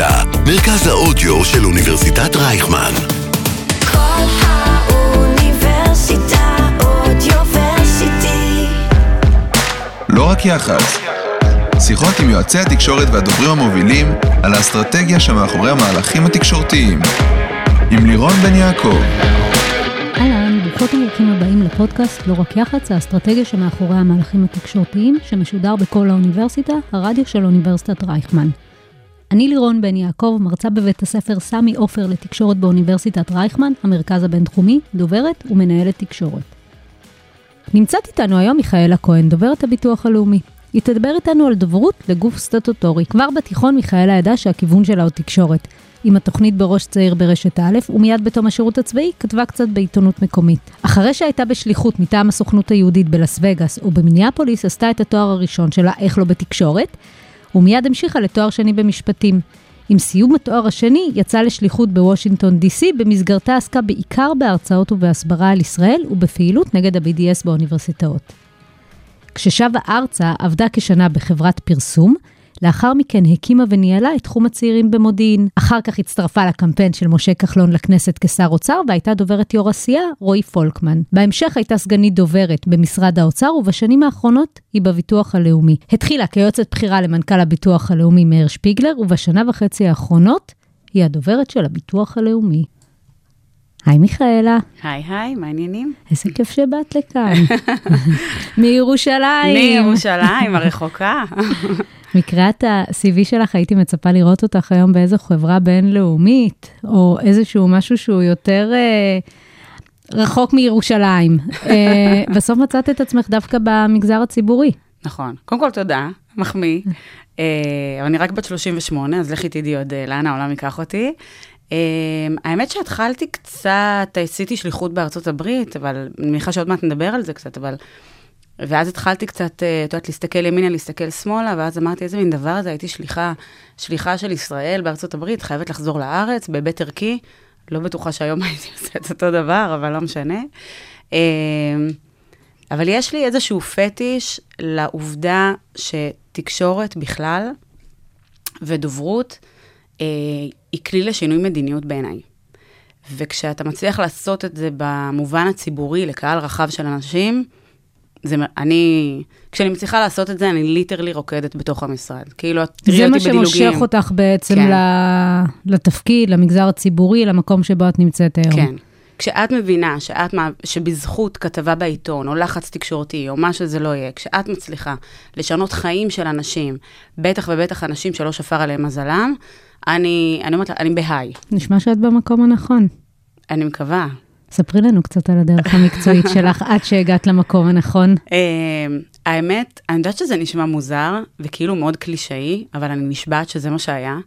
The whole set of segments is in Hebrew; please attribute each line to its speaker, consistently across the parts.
Speaker 1: האוניברסיטה, מרכז האודיו של אוניברסיטת רייכמן.
Speaker 2: כל האוניברסיטה אודיוורסיטי.
Speaker 3: לא רק יח"צ. שיחות עם יועצי התקשורת והדוברים המובילים על האסטרטגיה שמאחורי המהלכים התקשורתיים. עם לירון בן יעקב.
Speaker 4: אהלן, ברוכות וברוכים הבאים לפודקאסט לא רק יח"צ, האסטרטגיה שמאחורי המהלכים התקשורתיים, שמשודר בכל האוניברסיטה, הרדיו של אוניברסיטת רייכמן. אני לירון בן יעקב, מרצה בבית הספר סמי עופר לתקשורת באוניברסיטת רייכמן, המרכז הבינתחומי, דוברת ומנהלת תקשורת. נמצאת איתנו היום מיכאלה כהן, דוברת הביטוח הלאומי. היא תדבר איתנו על דוברות לגוף סטטוטורי. כבר בתיכון מיכאלה ידעה שהכיוון שלה הוא תקשורת. עם התוכנית בראש צעיר ברשת א', ומיד בתום השירות הצבאי כתבה קצת בעיתונות מקומית. אחרי שהייתה בשליחות מטעם הסוכנות היהודית בלאס וגאס או במיניאפוליס, עשתה את התואר הראשון שלה, איך לא בתקשורת, ומיד המשיכה לתואר שני במשפטים. עם סיום התואר השני, יצאה לשליחות בוושינגטון די.סי, במסגרתה עסקה בעיקר בהרצאות ובהסברה על ישראל ובפעילות נגד ה-BDS באוניברסיטאות. כששבה ארצה, עבדה כשנה בחברת פרסום, לאחר מכן הקימה וניהלה את תחום הצעירים במודיעין. אחר כך הצטרפה לקמפיין של משה כחלון לכנסת כשר אוצר, והייתה דוברת יו"ר הסיעה, רועי פולקמן. בהמשך הייתה סגנית דוברת במשרד האוצר, ובשנים האחרונות היא בביטוח הלאומי. התחילה כיועצת בכירה למנכ"ל הביטוח הלאומי מאיר שפיגלר, ובשנה וחצי האחרונות היא הדוברת של הביטוח הלאומי. היי מיכאלה,
Speaker 5: היי היי, מה העניינים?
Speaker 4: איזה כיף שבאת לכאן. מירושלים.
Speaker 5: מירושלים הרחוקה.
Speaker 4: מקריאת ה-CV שלך הייתי מצפה לראות אותך היום באיזו חברה בינלאומית, או איזשהו משהו שהוא יותר אה, רחוק מירושלים. אה, בסוף מצאת את עצמך דווקא במגזר הציבורי.
Speaker 5: נכון. קודם כל, תודה, מחמיא. אה, אבל אני רק בת 38, אז לכי תדעי עוד אה, לאן העולם ייקח אותי. אה, האמת שהתחלתי קצת, עשיתי שליחות בארצות הברית, אבל אני מניחה שעוד מעט נדבר על זה קצת, אבל... ואז התחלתי קצת, אה, את יודעת, להסתכל ימינה, להסתכל שמאלה, ואז אמרתי, איזה מין דבר זה, הייתי שליחה, שליחה של ישראל בארצות הברית, חייבת לחזור לארץ, בהיבט ערכי. לא בטוחה שהיום הייתי עושה את אותו דבר, אבל לא משנה. אה, אבל יש לי איזשהו פטיש לעובדה שתקשורת בכלל ודוברות אה, היא כלי לשינוי מדיניות בעיניי. וכשאתה מצליח לעשות את זה במובן הציבורי, לקהל רחב של אנשים, זה, אני, כשאני מצליחה לעשות את זה, אני ליטרלי רוקדת בתוך המשרד. כאילו, את תראי
Speaker 4: זה
Speaker 5: אותי
Speaker 4: מה
Speaker 5: בדילוגים.
Speaker 4: שמושך אותך בעצם
Speaker 5: כן.
Speaker 4: לתפקיד, למגזר הציבורי, למקום שבו את נמצאת היום.
Speaker 5: כן. כשאת מבינה שאת, מה- שבזכות כתבה בעיתון, או לחץ תקשורתי, או מה שזה לא יהיה, כשאת מצליחה לשנות חיים של אנשים, בטח ובטח אנשים שלא שפר עליהם מזלם, אני, אני אומרת לה, אני בהיי.
Speaker 4: נשמע שאת במקום הנכון.
Speaker 5: אני מקווה.
Speaker 4: ספרי לנו קצת על הדרך המקצועית שלך עד שהגעת למקום הנכון.
Speaker 5: Uh, האמת, אני יודעת שזה נשמע מוזר, וכאילו מאוד קלישאי, אבל אני נשבעת שזה מה שהיה.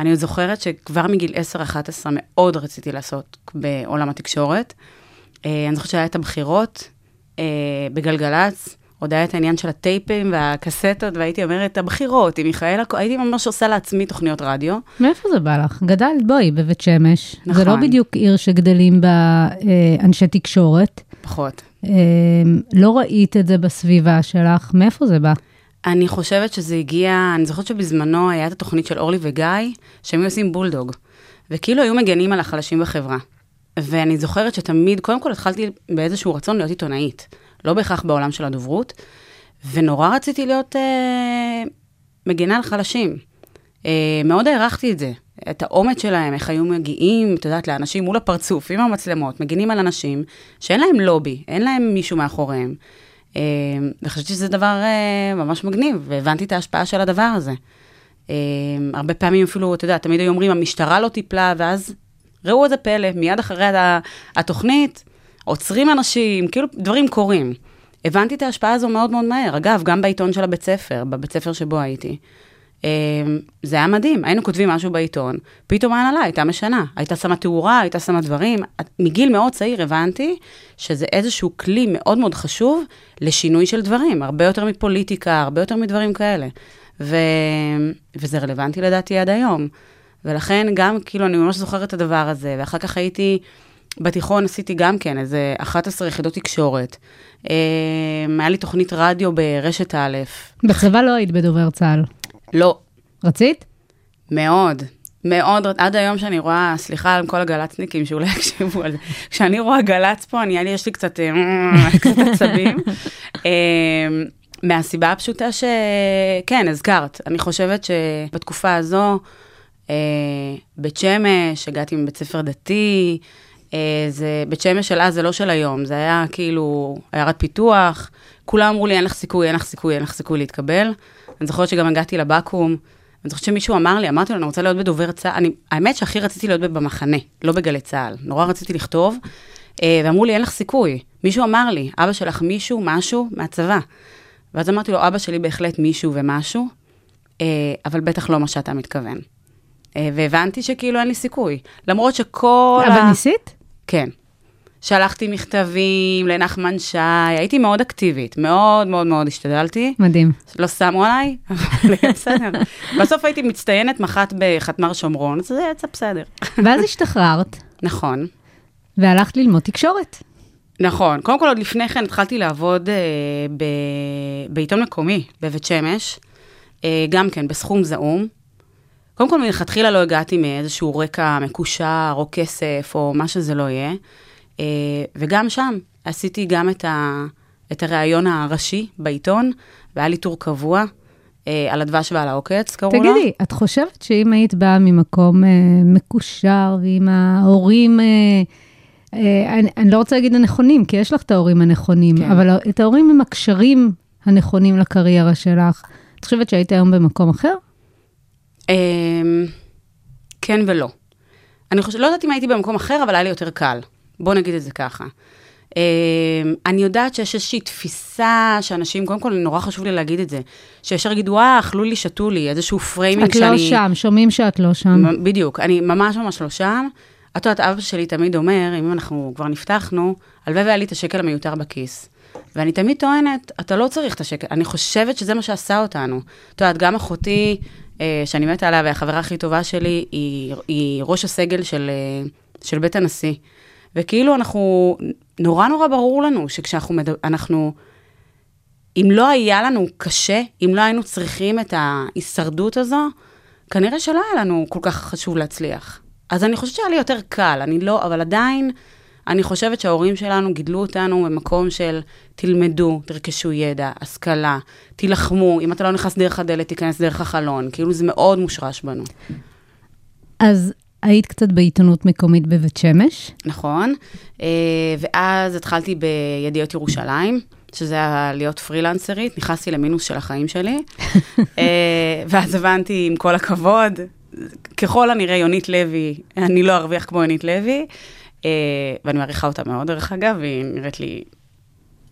Speaker 5: אני עוד זוכרת שכבר מגיל 10-11 מאוד רציתי לעשות בעולם התקשורת. Uh, אני זוכרת שהיה את הבחירות uh, בגלגלצ, עוד היה את העניין של הטייפים והקסטות, והייתי אומרת, הבחירות עם מיכאלה, הייתי ממש עושה לעצמי תוכניות רדיו.
Speaker 4: מאיפה זה בא לך? גדלת, בואי, בבית שמש. זה לא
Speaker 5: נכון.
Speaker 4: בדיוק עיר שגדלים בה אה, אנשי תקשורת.
Speaker 5: פחות.
Speaker 4: אה, לא ראית את זה בסביבה שלך, מאיפה זה בא?
Speaker 5: אני חושבת שזה הגיע, אני זוכרת שבזמנו היה את התוכנית של אורלי וגיא, שהם היו עושים בולדוג, וכאילו היו מגנים על החלשים בחברה. ואני זוכרת שתמיד, קודם כל התחלתי באיזשהו רצון להיות עיתונאית, לא בהכרח בעולם של הדוברות, ונורא רציתי להיות אה, מגנה על חלשים. אה, מאוד הערכתי את זה, את האומץ שלהם, איך היו מגיעים, את יודעת, לאנשים מול הפרצוף, עם המצלמות, מגינים על אנשים שאין להם לובי, אין להם מישהו מאחוריהם. אה, וחשבתי שזה דבר אה, ממש מגניב, והבנתי את ההשפעה של הדבר הזה. אה, הרבה פעמים אפילו, אתה יודע, תמיד היו אומרים, המשטרה לא טיפלה, ואז ראו איזה פלא, מיד אחרי התוכנית, עוצרים אנשים, כאילו דברים קורים. הבנתי את ההשפעה הזו מאוד מאוד מהר. אגב, גם בעיתון של הבית ספר, בבית ספר שבו הייתי. אה, זה היה מדהים, היינו כותבים משהו בעיתון, פתאום ההנהלה הייתה משנה, הייתה שמה תאורה, הייתה שמה דברים. מגיל מאוד צעיר הבנתי שזה איזשהו כלי מאוד מאוד חשוב לשינוי של דברים, הרבה יותר מפוליטיקה, הרבה יותר מדברים כאלה. ו... וזה רלוונטי לדעתי עד היום. ולכן גם, כאילו, אני ממש זוכרת את הדבר הזה, ואחר כך הייתי, בתיכון עשיתי גם כן איזה 11 יחידות תקשורת. אה, היה לי תוכנית רדיו ברשת א',
Speaker 4: בצבא לא היית בדובר צה"ל.
Speaker 5: לא,
Speaker 4: רצית?
Speaker 5: מאוד. מאוד, עד היום שאני רואה, סליחה על כל הגל"צניקים שאולי יקשיבו על זה, כשאני רואה גל"צ פה, אני, יש לי קצת, אה, קצת עצבים. אה, מהסיבה הפשוטה שכן, הזכרת, אני חושבת שבתקופה הזו, בית שמש, הגעתי מבית ספר דתי, זה, בית שמש של אז זה לא של היום, זה היה כאילו עיירת פיתוח, כולם אמרו לי, אין לך סיכוי, אין לך סיכוי, אין לך סיכוי להתקבל. אני זוכרת שגם הגעתי לבקו"ם, אני זוכרת שמישהו אמר לי, אמרתי לו, אני רוצה להיות בדובר צה"ל, אני, האמת שהכי רציתי להיות במחנה, לא בגלי צה"ל, נורא רציתי לכתוב, אה, ואמרו לי, אין לך סיכוי. מישהו אמר לי, אבא שלך מישהו, משהו, מהצבא. ואז אמרתי לו, אבא שלי בהחלט מישהו ומשהו, אה, אבל בטח לא מה שאתה מתכוון. אה, והבנתי שכאילו אין לי סיכוי. למרות שכל
Speaker 4: אבל ניסית?
Speaker 5: כן. שלחתי מכתבים לנחמן שי, הייתי מאוד אקטיבית, מאוד מאוד מאוד השתדלתי.
Speaker 4: מדהים.
Speaker 5: לא שמו עליי, אבל בסדר. בסוף הייתי מצטיינת מח"ט בחטמ"ר שומרון, אז זה יצא בסדר.
Speaker 4: ואז השתחררת,
Speaker 5: נכון.
Speaker 4: והלכת ללמוד תקשורת.
Speaker 5: נכון. קודם כל, עוד לפני כן התחלתי לעבוד אה, ב... בעיתון מקומי בבית שמש, אה, גם כן, בסכום זעום. קודם כל, מלכתחילה לא הגעתי מאיזשהו רקע מקושר, או כסף, או מה שזה לא יהיה. אה, וגם שם עשיתי גם את, ה... את הראיון הראשי בעיתון, והיה לי טור קבוע אה, על הדבש ועל העוקץ, קראו לו.
Speaker 4: תגידי, את חושבת שאם היית באה ממקום אה, מקושר, ועם ההורים, אה, אה, אני, אני לא רוצה להגיד הנכונים, כי יש לך את ההורים הנכונים,
Speaker 5: כן.
Speaker 4: אבל את ההורים עם הקשרים הנכונים לקריירה שלך, את חושבת שהיית היום במקום אחר?
Speaker 5: אמ, כן ולא. אני חושבת, לא יודעת אם הייתי במקום אחר, אבל היה לי יותר קל. בוא נגיד את זה ככה. אמ, אני יודעת שיש איזושהי תפיסה שאנשים, קודם כל, נורא חשוב לי להגיד את זה, שישר יגידו, וואה, אכלו לי, שתו לי, איזשהו framing
Speaker 4: את
Speaker 5: שאני...
Speaker 4: לא שם, שומעים שאת לא שם.
Speaker 5: בדיוק, אני ממש ממש לא שם. את יודעת, אבא שלי תמיד אומר, אם אנחנו כבר נפתחנו, הלוואי והיה לי את השקל המיותר בכיס. ואני תמיד טוענת, אתה לא צריך את השקל, אני חושבת שזה מה שעשה אותנו. את יודעת, גם אחותי, אה, שאני מתה עליה, והחברה הכי טובה שלי, היא, היא ראש הסגל של, אה, של בית הנשיא. וכאילו אנחנו, נורא נורא ברור לנו שכשאנחנו, מדבר, אנחנו, אם לא היה לנו קשה, אם לא היינו צריכים את ההישרדות הזו, כנראה שלא היה לנו כל כך חשוב להצליח. אז אני חושבת שהיה לי יותר קל, אני לא, אבל עדיין, אני חושבת שההורים שלנו גידלו אותנו במקום של תלמדו, תרכשו ידע, השכלה, תילחמו, אם אתה לא נכנס דרך הדלת, תיכנס דרך החלון. כאילו זה מאוד מושרש בנו.
Speaker 4: אז היית קצת בעיתונות מקומית בבית שמש.
Speaker 5: נכון. אה, ואז התחלתי בידיעות ירושלים, שזה היה להיות פרילנסרית, נכנסתי למינוס של החיים שלי. אה, ואז הבנתי, עם כל הכבוד, ככל הנראה יונית לוי, אני לא ארוויח כמו יונית לוי, ואני מעריכה אותה מאוד, דרך אגב, היא נראית לי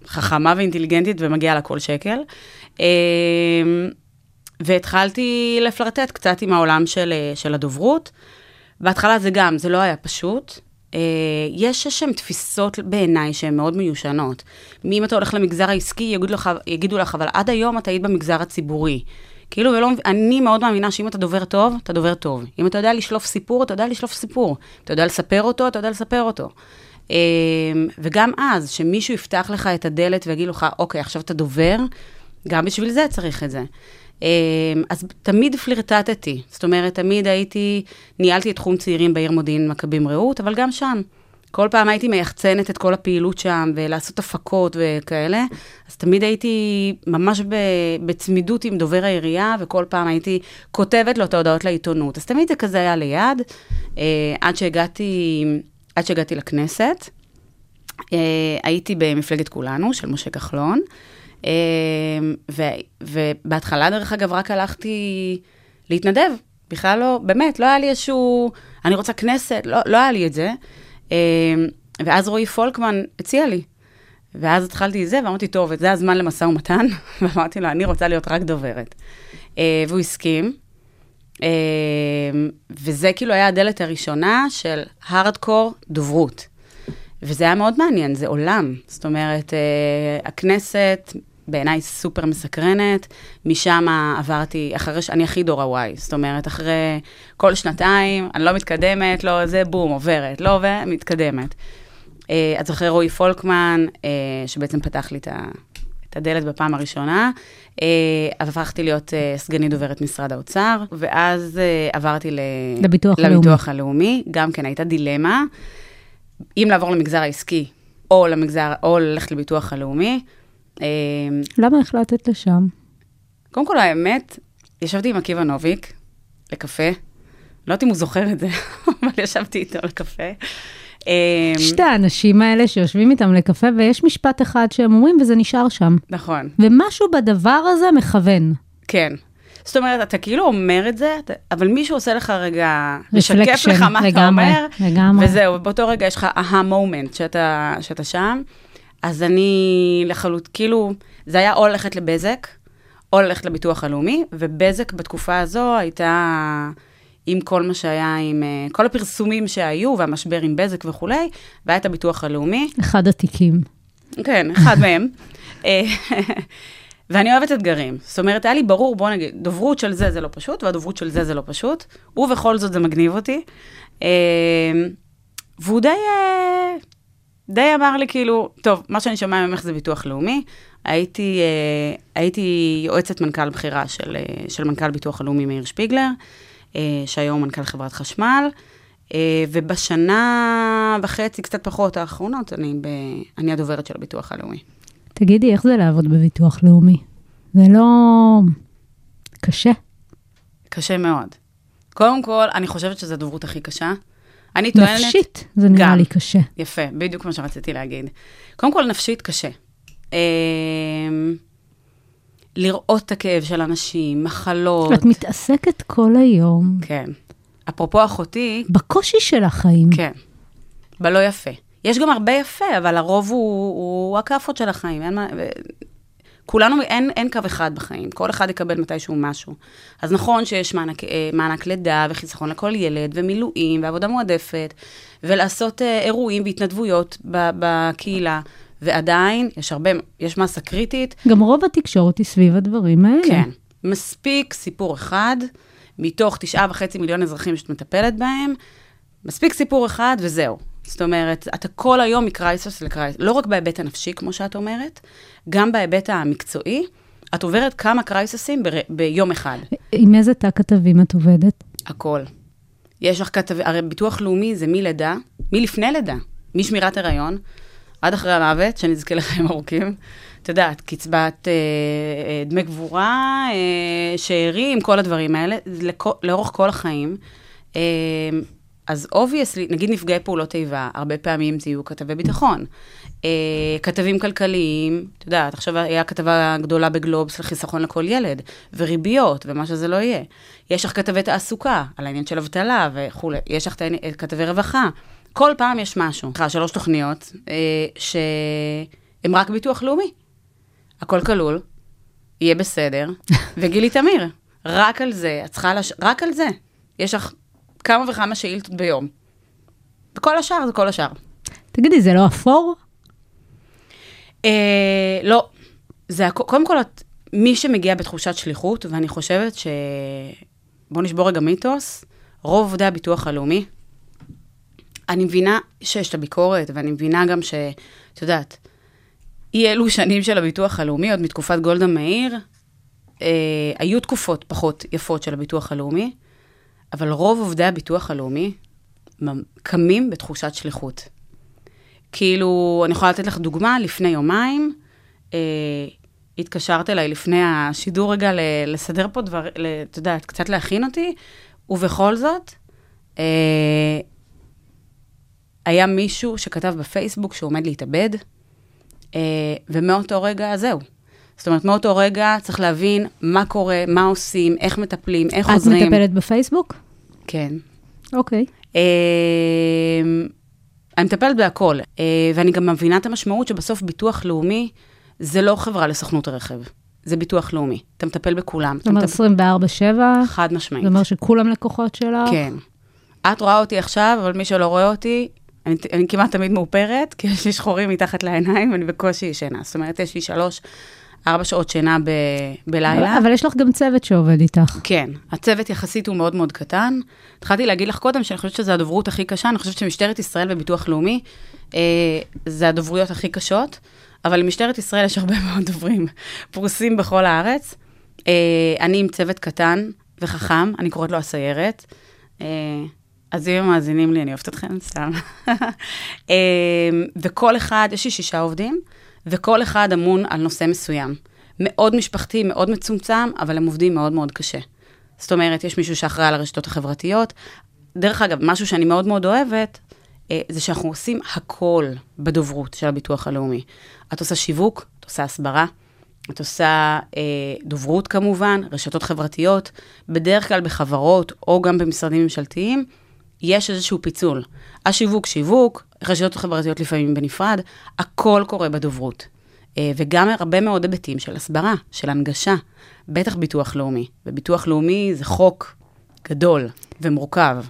Speaker 5: חכמה ואינטליגנטית ומגיעה לה כל שקל. אה, והתחלתי לפלרטט קצת עם העולם של, אה, של הדוברות. בהתחלה זה גם, זה לא היה פשוט. אה, יש שם תפיסות בעיניי שהן מאוד מיושנות. אם אתה הולך למגזר העסקי, יגידו לך, יגידו לך, אבל עד היום אתה היית במגזר הציבורי. כאילו, ולא, אני מאוד מאמינה שאם אתה דובר טוב, אתה דובר טוב. אם אתה יודע לשלוף סיפור, אתה יודע לשלוף סיפור. אתה יודע לספר אותו, אתה יודע לספר אותו. אה, וגם אז, שמישהו יפתח לך את הדלת ויגיד לך, אוקיי, עכשיו אתה דובר, גם בשביל זה צריך את זה. אה, אז תמיד פלירטטתי, זאת אומרת, תמיד הייתי, ניהלתי את תחום צעירים בעיר מודיעין מכבים רעות, אבל גם שם. כל פעם הייתי מייחצנת את כל הפעילות שם, ולעשות הפקות וכאלה, אז תמיד הייתי ממש בצמידות עם דובר העירייה, וכל פעם הייתי כותבת לו את ההודעות לעיתונות. אז תמיד זה כזה היה ליד, אה, עד שהגעתי, עד שהגעתי לכנסת. אה, הייתי במפלגת כולנו, של משה כחלון, אה, ו, ובהתחלה, דרך אגב, רק הלכתי להתנדב. בכלל לא, באמת, לא היה לי איזשהו, אני רוצה כנסת, לא, לא היה לי את זה. אה, ואז רועי פולקמן הציע לי. ואז התחלתי זה, ואמרתי, טוב, זה הזמן למשא ומתן, ואמרתי לו, אני רוצה להיות רק דוברת. אה, והוא הסכים. אה, וזה כאילו היה הדלת הראשונה של הארדקור דוברות. וזה היה מאוד מעניין, זה עולם. זאת אומרת, הכנסת בעיניי סופר מסקרנת, משם עברתי, אחרי ש... אני הכי דור ה-Y, זאת אומרת, אחרי כל שנתיים, אני לא מתקדמת, לא זה, בום, עוברת, לא עוברת, מתקדמת. אה, אז אחרי רועי פולקמן, אה, שבעצם פתח לי את, ה... את את הדלת בפעם הראשונה. אה, הפכתי להיות אה, סגנית דוברת משרד האוצר, ואז אה, עברתי ל...
Speaker 4: לביטוח הלאומי.
Speaker 5: לביטוח הלאומי. גם כן הייתה דילמה, אם לעבור למגזר העסקי, או למגזר, או ללכת לביטוח הלאומי. אה,
Speaker 4: למה החלטת לשם?
Speaker 5: קודם כל, האמת, ישבתי עם עקיבא נוביק לקפה. לא יודעת אם הוא זוכר את זה, אבל ישבתי איתו לקפה. אה,
Speaker 4: שתי האנשים האלה שיושבים איתם לקפה, ויש משפט אחד שהם אומרים, וזה נשאר שם.
Speaker 5: נכון,
Speaker 4: ומשהו בדבר הזה מכוון.
Speaker 5: כן. זאת אומרת, אתה כאילו אומר את זה, אתה- אבל מישהו עושה לך רגע, משקף לך מה אתה
Speaker 4: לגמרי,
Speaker 5: אומר,
Speaker 4: לגמרי.
Speaker 5: וזהו, באותו רגע יש לך אהה מומנט שאתה, שאתה שם. אז אני לחלוט, כאילו, זה היה או ללכת לבזק, או ללכת לביטוח הלאומי, ובזק בתקופה הזו הייתה עם כל מה שהיה, עם אה, כל הפרסומים שהיו, והמשבר עם בזק וכולי, והיה את הביטוח הלאומי.
Speaker 4: אחד התיקים.
Speaker 5: כן, אחד מהם. אה, ואני אוהבת אתגרים. זאת אומרת, היה לי ברור, בוא נגיד, דוברות של זה זה לא פשוט, והדוברות של זה זה לא פשוט, ובכל זאת זה מגניב אותי. אה, והוא די, די אמר לי, כאילו, טוב, מה שאני שומע ממך זה ביטוח לאומי. הייתי, אה, הייתי יועצת מנכ"ל בכירה של, אה, של מנכ"ל ביטוח הלאומי מאיר שפיגלר, אה, שהיום מנכ"ל חברת חשמל. אה, ובשנה וחצי, קצת פחות האחרונות, אני, ב... אני הדוברת של הביטוח הלאומי.
Speaker 4: תגידי, איך זה לעבוד בביטוח לאומי? זה לא קשה?
Speaker 5: קשה מאוד. קודם כל, אני חושבת שזו הדוברות הכי קשה. אני טוענת...
Speaker 4: נפשית, זה נראה
Speaker 5: גם.
Speaker 4: לי קשה.
Speaker 5: יפה, בדיוק מה שרציתי להגיד. קודם כל, נפשית קשה. אה, לראות את הכאב של אנשים, מחלות.
Speaker 4: את מתעסקת כל היום
Speaker 5: כן. אפרופו אחותי,
Speaker 4: בקושי של החיים.
Speaker 5: כן, בלא יפה. יש גם הרבה יפה, אבל הרוב הוא, הוא הכאפות של החיים. אין מה... כולנו, אין, אין קו אחד בחיים, כל אחד יקבל מתישהו משהו. אז נכון שיש מענק, אה, מענק לידה וחיסכון לכל ילד, ומילואים, ועבודה מועדפת, ולעשות אה, אירועים והתנדבויות בקהילה, ועדיין יש הרבה, יש מסה קריטית,
Speaker 4: גם רוב התקשורת היא סביב הדברים האלה.
Speaker 5: כן. מספיק סיפור אחד, מתוך תשעה וחצי מיליון אזרחים שאת מטפלת בהם, מספיק סיפור אחד וזהו. זאת אומרת, אתה כל היום מקרייסוס לקרייסוס, לא רק בהיבט הנפשי, כמו שאת אומרת, גם בהיבט המקצועי, את עוברת כמה קרייסוסים בר... ביום אחד.
Speaker 4: עם איזה תא כתבים את עובדת?
Speaker 5: הכל. יש לך כתב... הרי ביטוח לאומי זה מלידה, מלפני לידה, משמירת הריון, עד אחרי המוות, שנזכה לחיים ארוכים. את יודעת, קצבת אה, אה, דמי קבורה, אה, שאירים, כל הדברים האלה, לכו, לאורך כל החיים. אה, אז obviously, נגיד נפגעי פעולות איבה, הרבה פעמים תהיו כתבי ביטחון. אה, כתבים כלכליים, את יודעת, עכשיו היה כתבה גדולה בגלובס לחיסכון לכל ילד, וריביות, ומה שזה לא יהיה. יש לך כתבי תעסוקה, על העניין של אבטלה וכולי, יש לך תעני- כתבי רווחה. כל פעם יש משהו. סליחה, שלוש תוכניות, אה, שהן רק ביטוח לאומי. הכל כלול, יהיה בסדר, וגילי תמיר, רק על זה, את צריכה, לש... רק על זה. יש לך כמה וכמה שאילתות ביום. וכל השאר זה כל השאר.
Speaker 4: תגידי, זה לא אפור?
Speaker 5: אה, לא, זה. קודם כל, את, מי שמגיע בתחושת שליחות, ואני חושבת ש... בואו נשבור רגע מיתוס, רוב עובדי הביטוח הלאומי, אני מבינה שיש את הביקורת, ואני מבינה גם ש... את יודעת, אי אלו שנים של הביטוח הלאומי, עוד מתקופת גולדה מאיר, אה, היו תקופות פחות יפות של הביטוח הלאומי, אבל רוב עובדי הביטוח הלאומי קמים בתחושת שליחות. כאילו, אני יכולה לתת לך דוגמה, לפני יומיים, אה, התקשרת אליי לפני השידור רגע ל- לסדר פה דבר, את יודעת, קצת להכין אותי, ובכל זאת, אה, היה מישהו שכתב בפייסבוק שהוא עומד להתאבד, אה, ומאותו רגע, זהו. זאת אומרת, מאותו רגע צריך להבין מה קורה, מה עושים, איך מטפלים, איך
Speaker 4: את
Speaker 5: עוזרים.
Speaker 4: מטפלת בפייסבוק?
Speaker 5: כן.
Speaker 4: אוקיי.
Speaker 5: אה, אני מטפלת בהכל, אה, ואני גם מבינה את המשמעות שבסוף ביטוח לאומי זה לא חברה לסוכנות הרכב, זה ביטוח לאומי. אתה מטפל בכולם.
Speaker 4: זאת אומרת, 24-7,
Speaker 5: חד משמעית.
Speaker 4: זה אומר שכולם לקוחות שלך?
Speaker 5: כן. את רואה אותי עכשיו, אבל מי שלא רואה אותי, אני, אני כמעט תמיד מאופרת, כי יש לי שחורים מתחת לעיניים ואני בקושי ישנה. זאת אומרת, יש לי שלוש, ארבע שעות שינה ב, בלילה.
Speaker 4: אבל יש לך גם צוות שעובד איתך.
Speaker 5: כן, הצוות יחסית הוא מאוד מאוד קטן. התחלתי להגיד לך קודם שאני חושבת שזו הדוברות הכי קשה, אני חושבת שמשטרת ישראל וביטוח לאומי אה, זה הדוברויות הכי קשות. אבל למשטרת ישראל יש הרבה מאוד דוברים פרוסים בכל הארץ. אה, אני עם צוות קטן וחכם, אני קוראת לו הסיירת. אה, אז אם הם מאזינים לי, אני אוהבת אתכם, סתם. אה, וכל אחד, יש לי שישה עובדים, וכל אחד אמון על נושא מסוים. מאוד משפחתי, מאוד מצומצם, אבל הם עובדים מאוד מאוד קשה. זאת אומרת, יש מישהו שאחראי על הרשתות החברתיות. דרך אגב, משהו שאני מאוד מאוד אוהבת, אה, זה שאנחנו עושים הכל בדוברות של הביטוח הלאומי. את עושה שיווק, את עושה הסברה, את עושה אה, דוברות כמובן, רשתות חברתיות, בדרך כלל בחברות או גם במשרדים ממשלתיים, יש איזשהו פיצול. השיווק, שיווק, רשתות חברתיות לפעמים בנפרד, הכל קורה בדוברות. אה, וגם הרבה מאוד היבטים של הסברה, של הנגשה, בטח ביטוח לאומי. וביטוח לאומי זה חוק גדול ומורכב.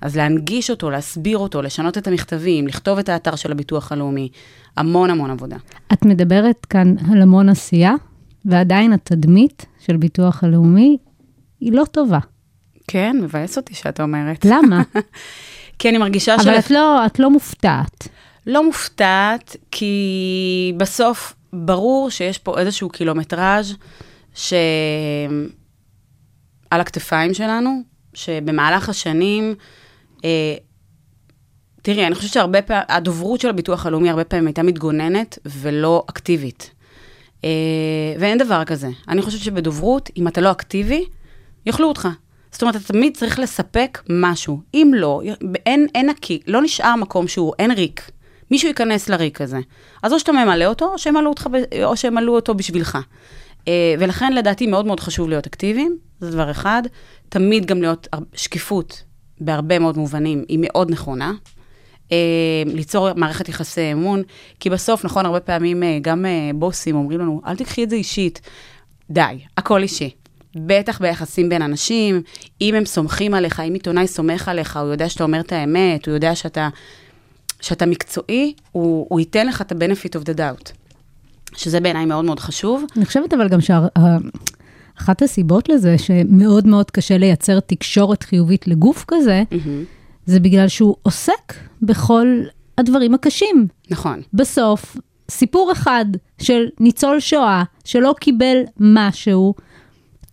Speaker 5: אז להנגיש אותו, להסביר אותו, לשנות את המכתבים, לכתוב את האתר של הביטוח הלאומי, המון המון עבודה.
Speaker 4: את מדברת כאן על המון עשייה, ועדיין התדמית של ביטוח הלאומי היא לא טובה.
Speaker 5: כן, מבאס אותי שאת אומרת.
Speaker 4: למה?
Speaker 5: כי אני מרגישה
Speaker 4: אבל את לא, את לא מופתעת.
Speaker 5: לא מופתעת, כי בסוף ברור שיש פה איזשהו קילומטראז' שעל הכתפיים שלנו, שבמהלך השנים, אה, תראי, אני חושבת שהרבה פעמים, הדוברות של הביטוח הלאומי הרבה פעמים הייתה מתגוננת ולא אקטיבית. אה, ואין דבר כזה. אני חושבת שבדוברות, אם אתה לא אקטיבי, יאכלו אותך. זאת אומרת, אתה תמיד צריך לספק משהו. אם לא, אין, אין נקי, לא נשאר מקום שהוא, אין ריק. מישהו ייכנס לריק הזה. אז או שאתה ממלא אותו, או שימלאו אותך, או שימלאו אותו בשבילך. אה, ולכן לדעתי מאוד מאוד חשוב להיות אקטיביים, זה דבר אחד. תמיד גם להיות הר- שקיפות בהרבה מאוד מובנים, היא מאוד נכונה. אה, ליצור מערכת יחסי אמון, כי בסוף, נכון, הרבה פעמים אה, גם אה, בוסים אומרים לנו, אל תקחי את זה אישית. די, הכל אישי. בטח ביחסים בין אנשים, אם הם סומכים עליך, אם עיתונאי סומך עליך, הוא יודע שאתה אומר את האמת, הוא יודע שאתה, שאתה מקצועי, הוא, הוא ייתן לך את ה-benefit of the doubt. שזה בעיניי מאוד מאוד חשוב.
Speaker 4: אני חושבת אבל גם שאחת הסיבות לזה שמאוד מאוד קשה לייצר תקשורת חיובית לגוף כזה, זה בגלל שהוא עוסק בכל הדברים הקשים.
Speaker 5: נכון.
Speaker 4: בסוף, סיפור אחד של ניצול שואה שלא קיבל משהו,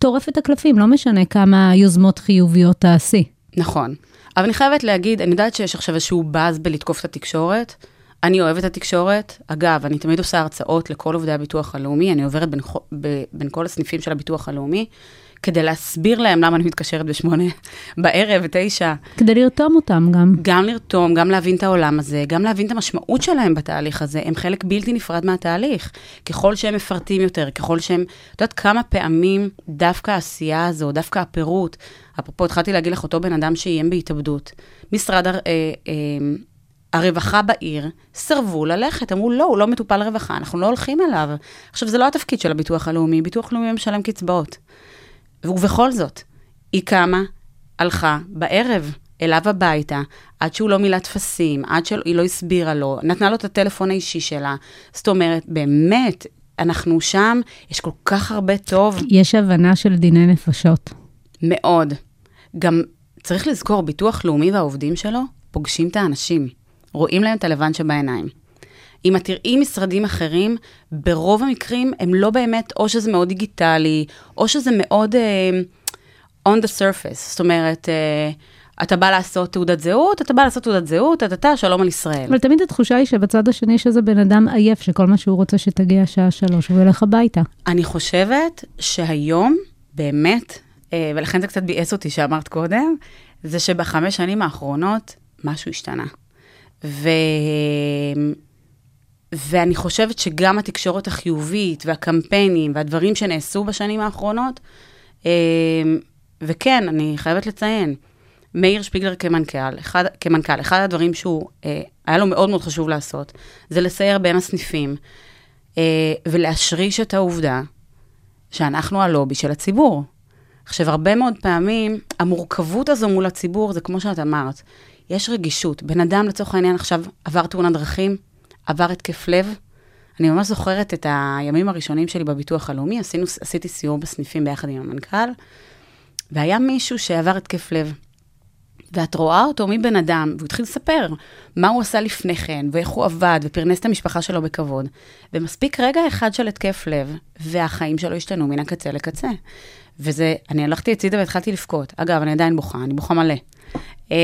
Speaker 4: טורף את הקלפים, לא משנה כמה יוזמות חיוביות תעשי.
Speaker 5: נכון. אבל אני חייבת להגיד, אני יודעת שיש עכשיו איזשהו באז בלתקוף את התקשורת. אני אוהבת את התקשורת. אגב, אני תמיד עושה הרצאות לכל עובדי הביטוח הלאומי, אני עוברת בין, בין כל הסניפים של הביטוח הלאומי, כדי להסביר להם למה אני מתקשרת בשמונה בערב, תשע.
Speaker 4: כדי לרתום אותם גם.
Speaker 5: גם לרתום, גם להבין את העולם הזה, גם להבין את המשמעות שלהם בתהליך הזה, הם חלק בלתי נפרד מהתהליך. ככל שהם מפרטים יותר, ככל שהם, את יודעת כמה פעמים דווקא העשייה הזו, דווקא הפירוט, אפרופו התחלתי להגיד לך אותו בן אדם שאיים בהתאבדות, משרד הר, אה, אה, הרווחה בעיר סירבו ללכת, אמרו לא, הוא לא מטופל רווחה, אנחנו לא הולכים אליו. עכשיו, זה לא התפקיד של הביטוח הלאומי, ביטוח לאומי משלם קצבאות. ובכל זאת, היא קמה, הלכה בערב אליו הביתה, עד שהוא לא מילא טפסים, עד שהיא לא הסבירה לו, נתנה לו את הטלפון האישי שלה. זאת אומרת, באמת, אנחנו שם, יש כל כך הרבה טוב,
Speaker 4: יש הבנה של דיני נפשות.
Speaker 5: מאוד. גם צריך לזכור, ביטוח לאומי והעובדים שלו פוגשים את האנשים, רואים להם את הלבן שבעיניים. אם את תראי משרדים אחרים, ברוב המקרים הם לא באמת, או שזה מאוד דיגיטלי, או שזה מאוד uh, on the surface. זאת אומרת, uh, אתה בא לעשות תעודת זהות, אתה בא לעשות תעודת זהות, אתה, אתה, שלום על ישראל.
Speaker 4: אבל תמיד התחושה היא שבצד השני יש איזה בן אדם עייף, שכל מה שהוא רוצה שתגיע שעה שלוש, והוא ילך הביתה.
Speaker 5: אני חושבת שהיום, באמת, אה, ולכן זה קצת ביאס אותי שאמרת קודם, זה שבחמש שנים האחרונות משהו השתנה. ו... ואני חושבת שגם התקשורת החיובית והקמפיינים והדברים שנעשו בשנים האחרונות, אה, וכן, אני חייבת לציין, מאיר שפיגלר כמנכ"ל, אחד, כמנכ"ל, אחד הדברים שהוא, אה, היה לו מאוד מאוד חשוב לעשות, זה לסייר בין הסניפים, אה, ולהשריש את העובדה שאנחנו הלובי של הציבור. עכשיו, הרבה מאוד פעמים, המורכבות הזו מול הציבור, זה כמו שאת אמרת, יש רגישות. בן אדם, לצורך העניין, עכשיו עבר תאונת דרכים, עבר התקף לב. אני ממש זוכרת את הימים הראשונים שלי בביטוח הלאומי, עשינו, עשיתי סיור בסניפים ביחד עם המנכ"ל, והיה מישהו שעבר התקף לב. ואת רואה אותו מבן אדם, והוא התחיל לספר מה הוא עשה לפני כן, ואיך הוא עבד, ופרנס את המשפחה שלו בכבוד. ומספיק רגע אחד של התקף לב, והחיים שלו השתנו מן הקצה לקצה. וזה, אני הלכתי הצידה והתחלתי לבכות. אגב, אני עדיין בוכה, אני בוכה מלא. אה,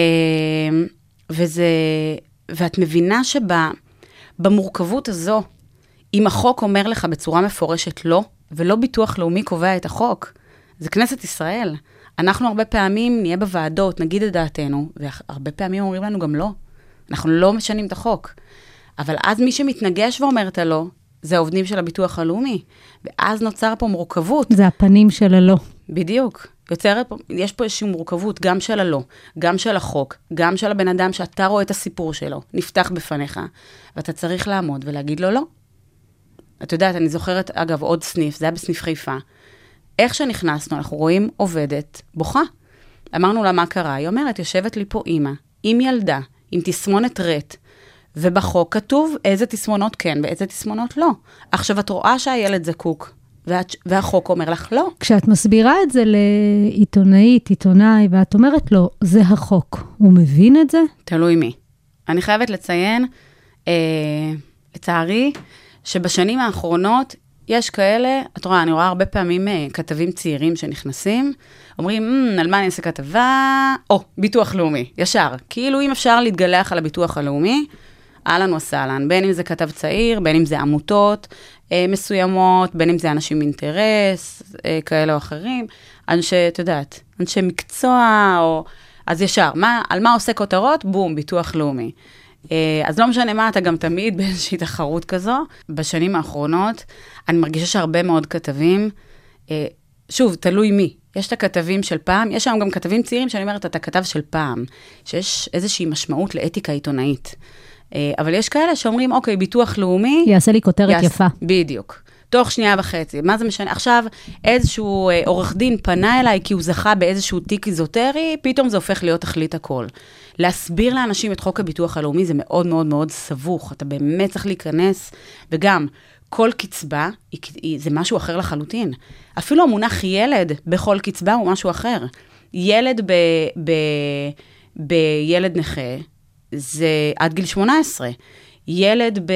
Speaker 5: וזה, ואת מבינה שבמורכבות הזו, אם החוק אומר לך בצורה מפורשת לא, ולא ביטוח לאומי קובע את החוק, זה כנסת ישראל. אנחנו הרבה פעמים נהיה בוועדות, נגיד את דעתנו, והרבה פעמים אומרים לנו גם לא. אנחנו לא משנים את החוק. אבל אז מי שמתנגש ואומר את הלא, זה העובדים של הביטוח הלאומי. ואז נוצר פה מורכבות.
Speaker 4: זה הפנים של הלא.
Speaker 5: בדיוק. יוצרת, פה- יש פה איזושהי מורכבות, גם של הלא, גם של החוק, גם של הבן אדם שאתה רואה את הסיפור שלו, נפתח בפניך, ואתה צריך לעמוד ולהגיד לו לא. את יודעת, אני זוכרת, אגב, עוד סניף, זה היה בסניף חיפה. איך שנכנסנו, אנחנו רואים עובדת בוכה. אמרנו לה, מה קרה? היא אומרת, יושבת לי פה אימא, עם ילדה, עם תסמונת רט, ובחוק כתוב איזה תסמונות כן ואיזה תסמונות לא. עכשיו, את רואה שהילד זקוק, ואת, והחוק אומר לך לא.
Speaker 4: כשאת מסבירה את זה לעיתונאית, עיתונאי, ואת אומרת לו, זה החוק, הוא מבין את זה?
Speaker 5: תלוי מי. אני חייבת לציין, אה, לצערי, שבשנים האחרונות יש כאלה, את רואה, אני רואה הרבה פעמים אה, כתבים צעירים שנכנסים, אומרים, "מ, על מה אני אעשה כתבה? או, ביטוח לאומי, ישר. כאילו אם אפשר להתגלח על הביטוח הלאומי, אהלן וסהלן, בין אם זה כתב צעיר, בין אם זה עמותות מסוימות, בין אם זה אנשים עם אינטרס, אה, כאלה או אחרים, אנשי, את יודעת, אנשי מקצוע, או... אז ישר, מה, על מה עושה כותרות? בום, ביטוח לאומי. אה, אז לא משנה מה, אתה גם תמיד באיזושהי תחרות כזו. בשנים האחרונות, אני מרגישה שהרבה מאוד כתבים, אה, שוב, תלוי מי. יש את הכתבים של פעם, יש שם גם כתבים צעירים שאני אומרת, אתה כתב של פעם, שיש איזושהי משמעות לאתיקה עיתונאית. אה, אבל יש כאלה שאומרים, אוקיי, ביטוח לאומי...
Speaker 4: יעשה לי כותרת
Speaker 5: יעש-
Speaker 4: יפה.
Speaker 5: בדיוק. תוך שנייה וחצי, מה זה משנה? עכשיו, איזשהו אה, עורך דין פנה אליי כי הוא זכה באיזשהו תיק איזוטרי, פתאום זה הופך להיות תכלית הכל. להסביר לאנשים את חוק הביטוח הלאומי זה מאוד מאוד מאוד סבוך, אתה באמת צריך להיכנס, וגם, כל קצבה היא, היא, זה משהו אחר לחלוטין. אפילו המונח ילד בכל קצבה הוא משהו אחר. ילד ב, ב, בילד נכה זה עד גיל 18. ילד ב,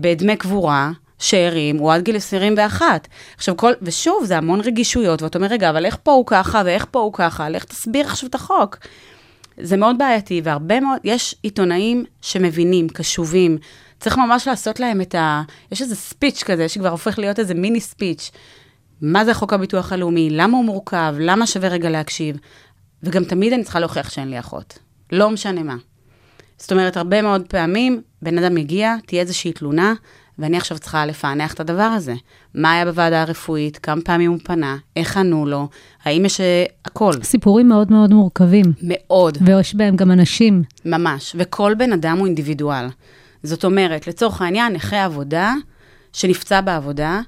Speaker 5: בדמי קבורה, שאירים, הוא עד גיל 21. עכשיו, כל, ושוב, זה המון רגישויות, ואתה אומר, רגע, אבל איך פה הוא ככה, ואיך פה הוא ככה, לך תסביר עכשיו את החוק. זה מאוד בעייתי, והרבה מאוד, יש עיתונאים שמבינים, קשובים, צריך ממש לעשות להם את ה... יש איזה ספיץ' כזה, שכבר הופך להיות איזה מיני ספיץ'. מה זה חוק הביטוח הלאומי, למה הוא מורכב, למה שווה רגע להקשיב. וגם תמיד אני צריכה להוכיח שאין לי אחות. לא משנה מה. זאת אומרת, הרבה מאוד פעמים בן אדם מגיע, תהיה איזושהי תלונה, ואני עכשיו צריכה לפענח את הדבר הזה. מה היה בוועדה הרפואית, כמה פעמים הוא פנה, איך ענו לו, האם יש אה, הכל.
Speaker 4: סיפורים מאוד מאוד מורכבים,
Speaker 5: מאוד,
Speaker 4: ויש בהם גם אנשים.
Speaker 5: ממש. וכל בן אדם הוא אינדיבידואל. זאת אומרת, לצורך העניין, נכה עבודה שנפצע בעבודה,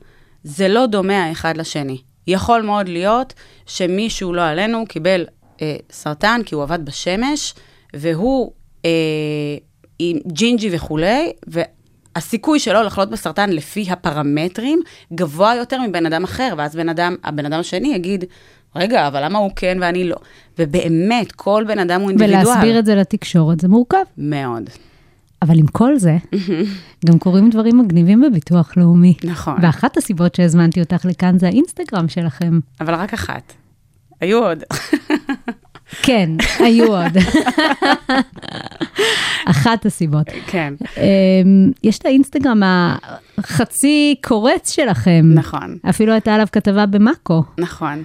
Speaker 5: זה לא דומה האחד לשני. יכול מאוד להיות שמישהו, לא עלינו, קיבל אה, סרטן כי הוא עבד בשמש, והוא עם ג'ינג'י וכולי, והסיכוי שלו לחלות בסרטן לפי הפרמטרים גבוה יותר מבן אדם אחר, ואז בן אדם, הבן אדם השני יגיד, רגע, אבל למה הוא כן ואני לא? ובאמת, כל בן אדם הוא אינדיבידואל.
Speaker 4: ולהסביר את זה לתקשורת זה מורכב.
Speaker 5: מאוד.
Speaker 4: אבל עם כל זה, גם קורים דברים מגניבים בביטוח לאומי.
Speaker 5: נכון.
Speaker 4: ואחת הסיבות שהזמנתי אותך לכאן זה האינסטגרם שלכם.
Speaker 5: אבל רק אחת. היו עוד.
Speaker 4: כן, היו עוד. אחת הסיבות.
Speaker 5: כן,
Speaker 4: אמ, יש את האינסטגרם החצי קורץ שלכם.
Speaker 5: נכון,
Speaker 4: אפילו הייתה עליו כתבה במאקו.
Speaker 5: נכון.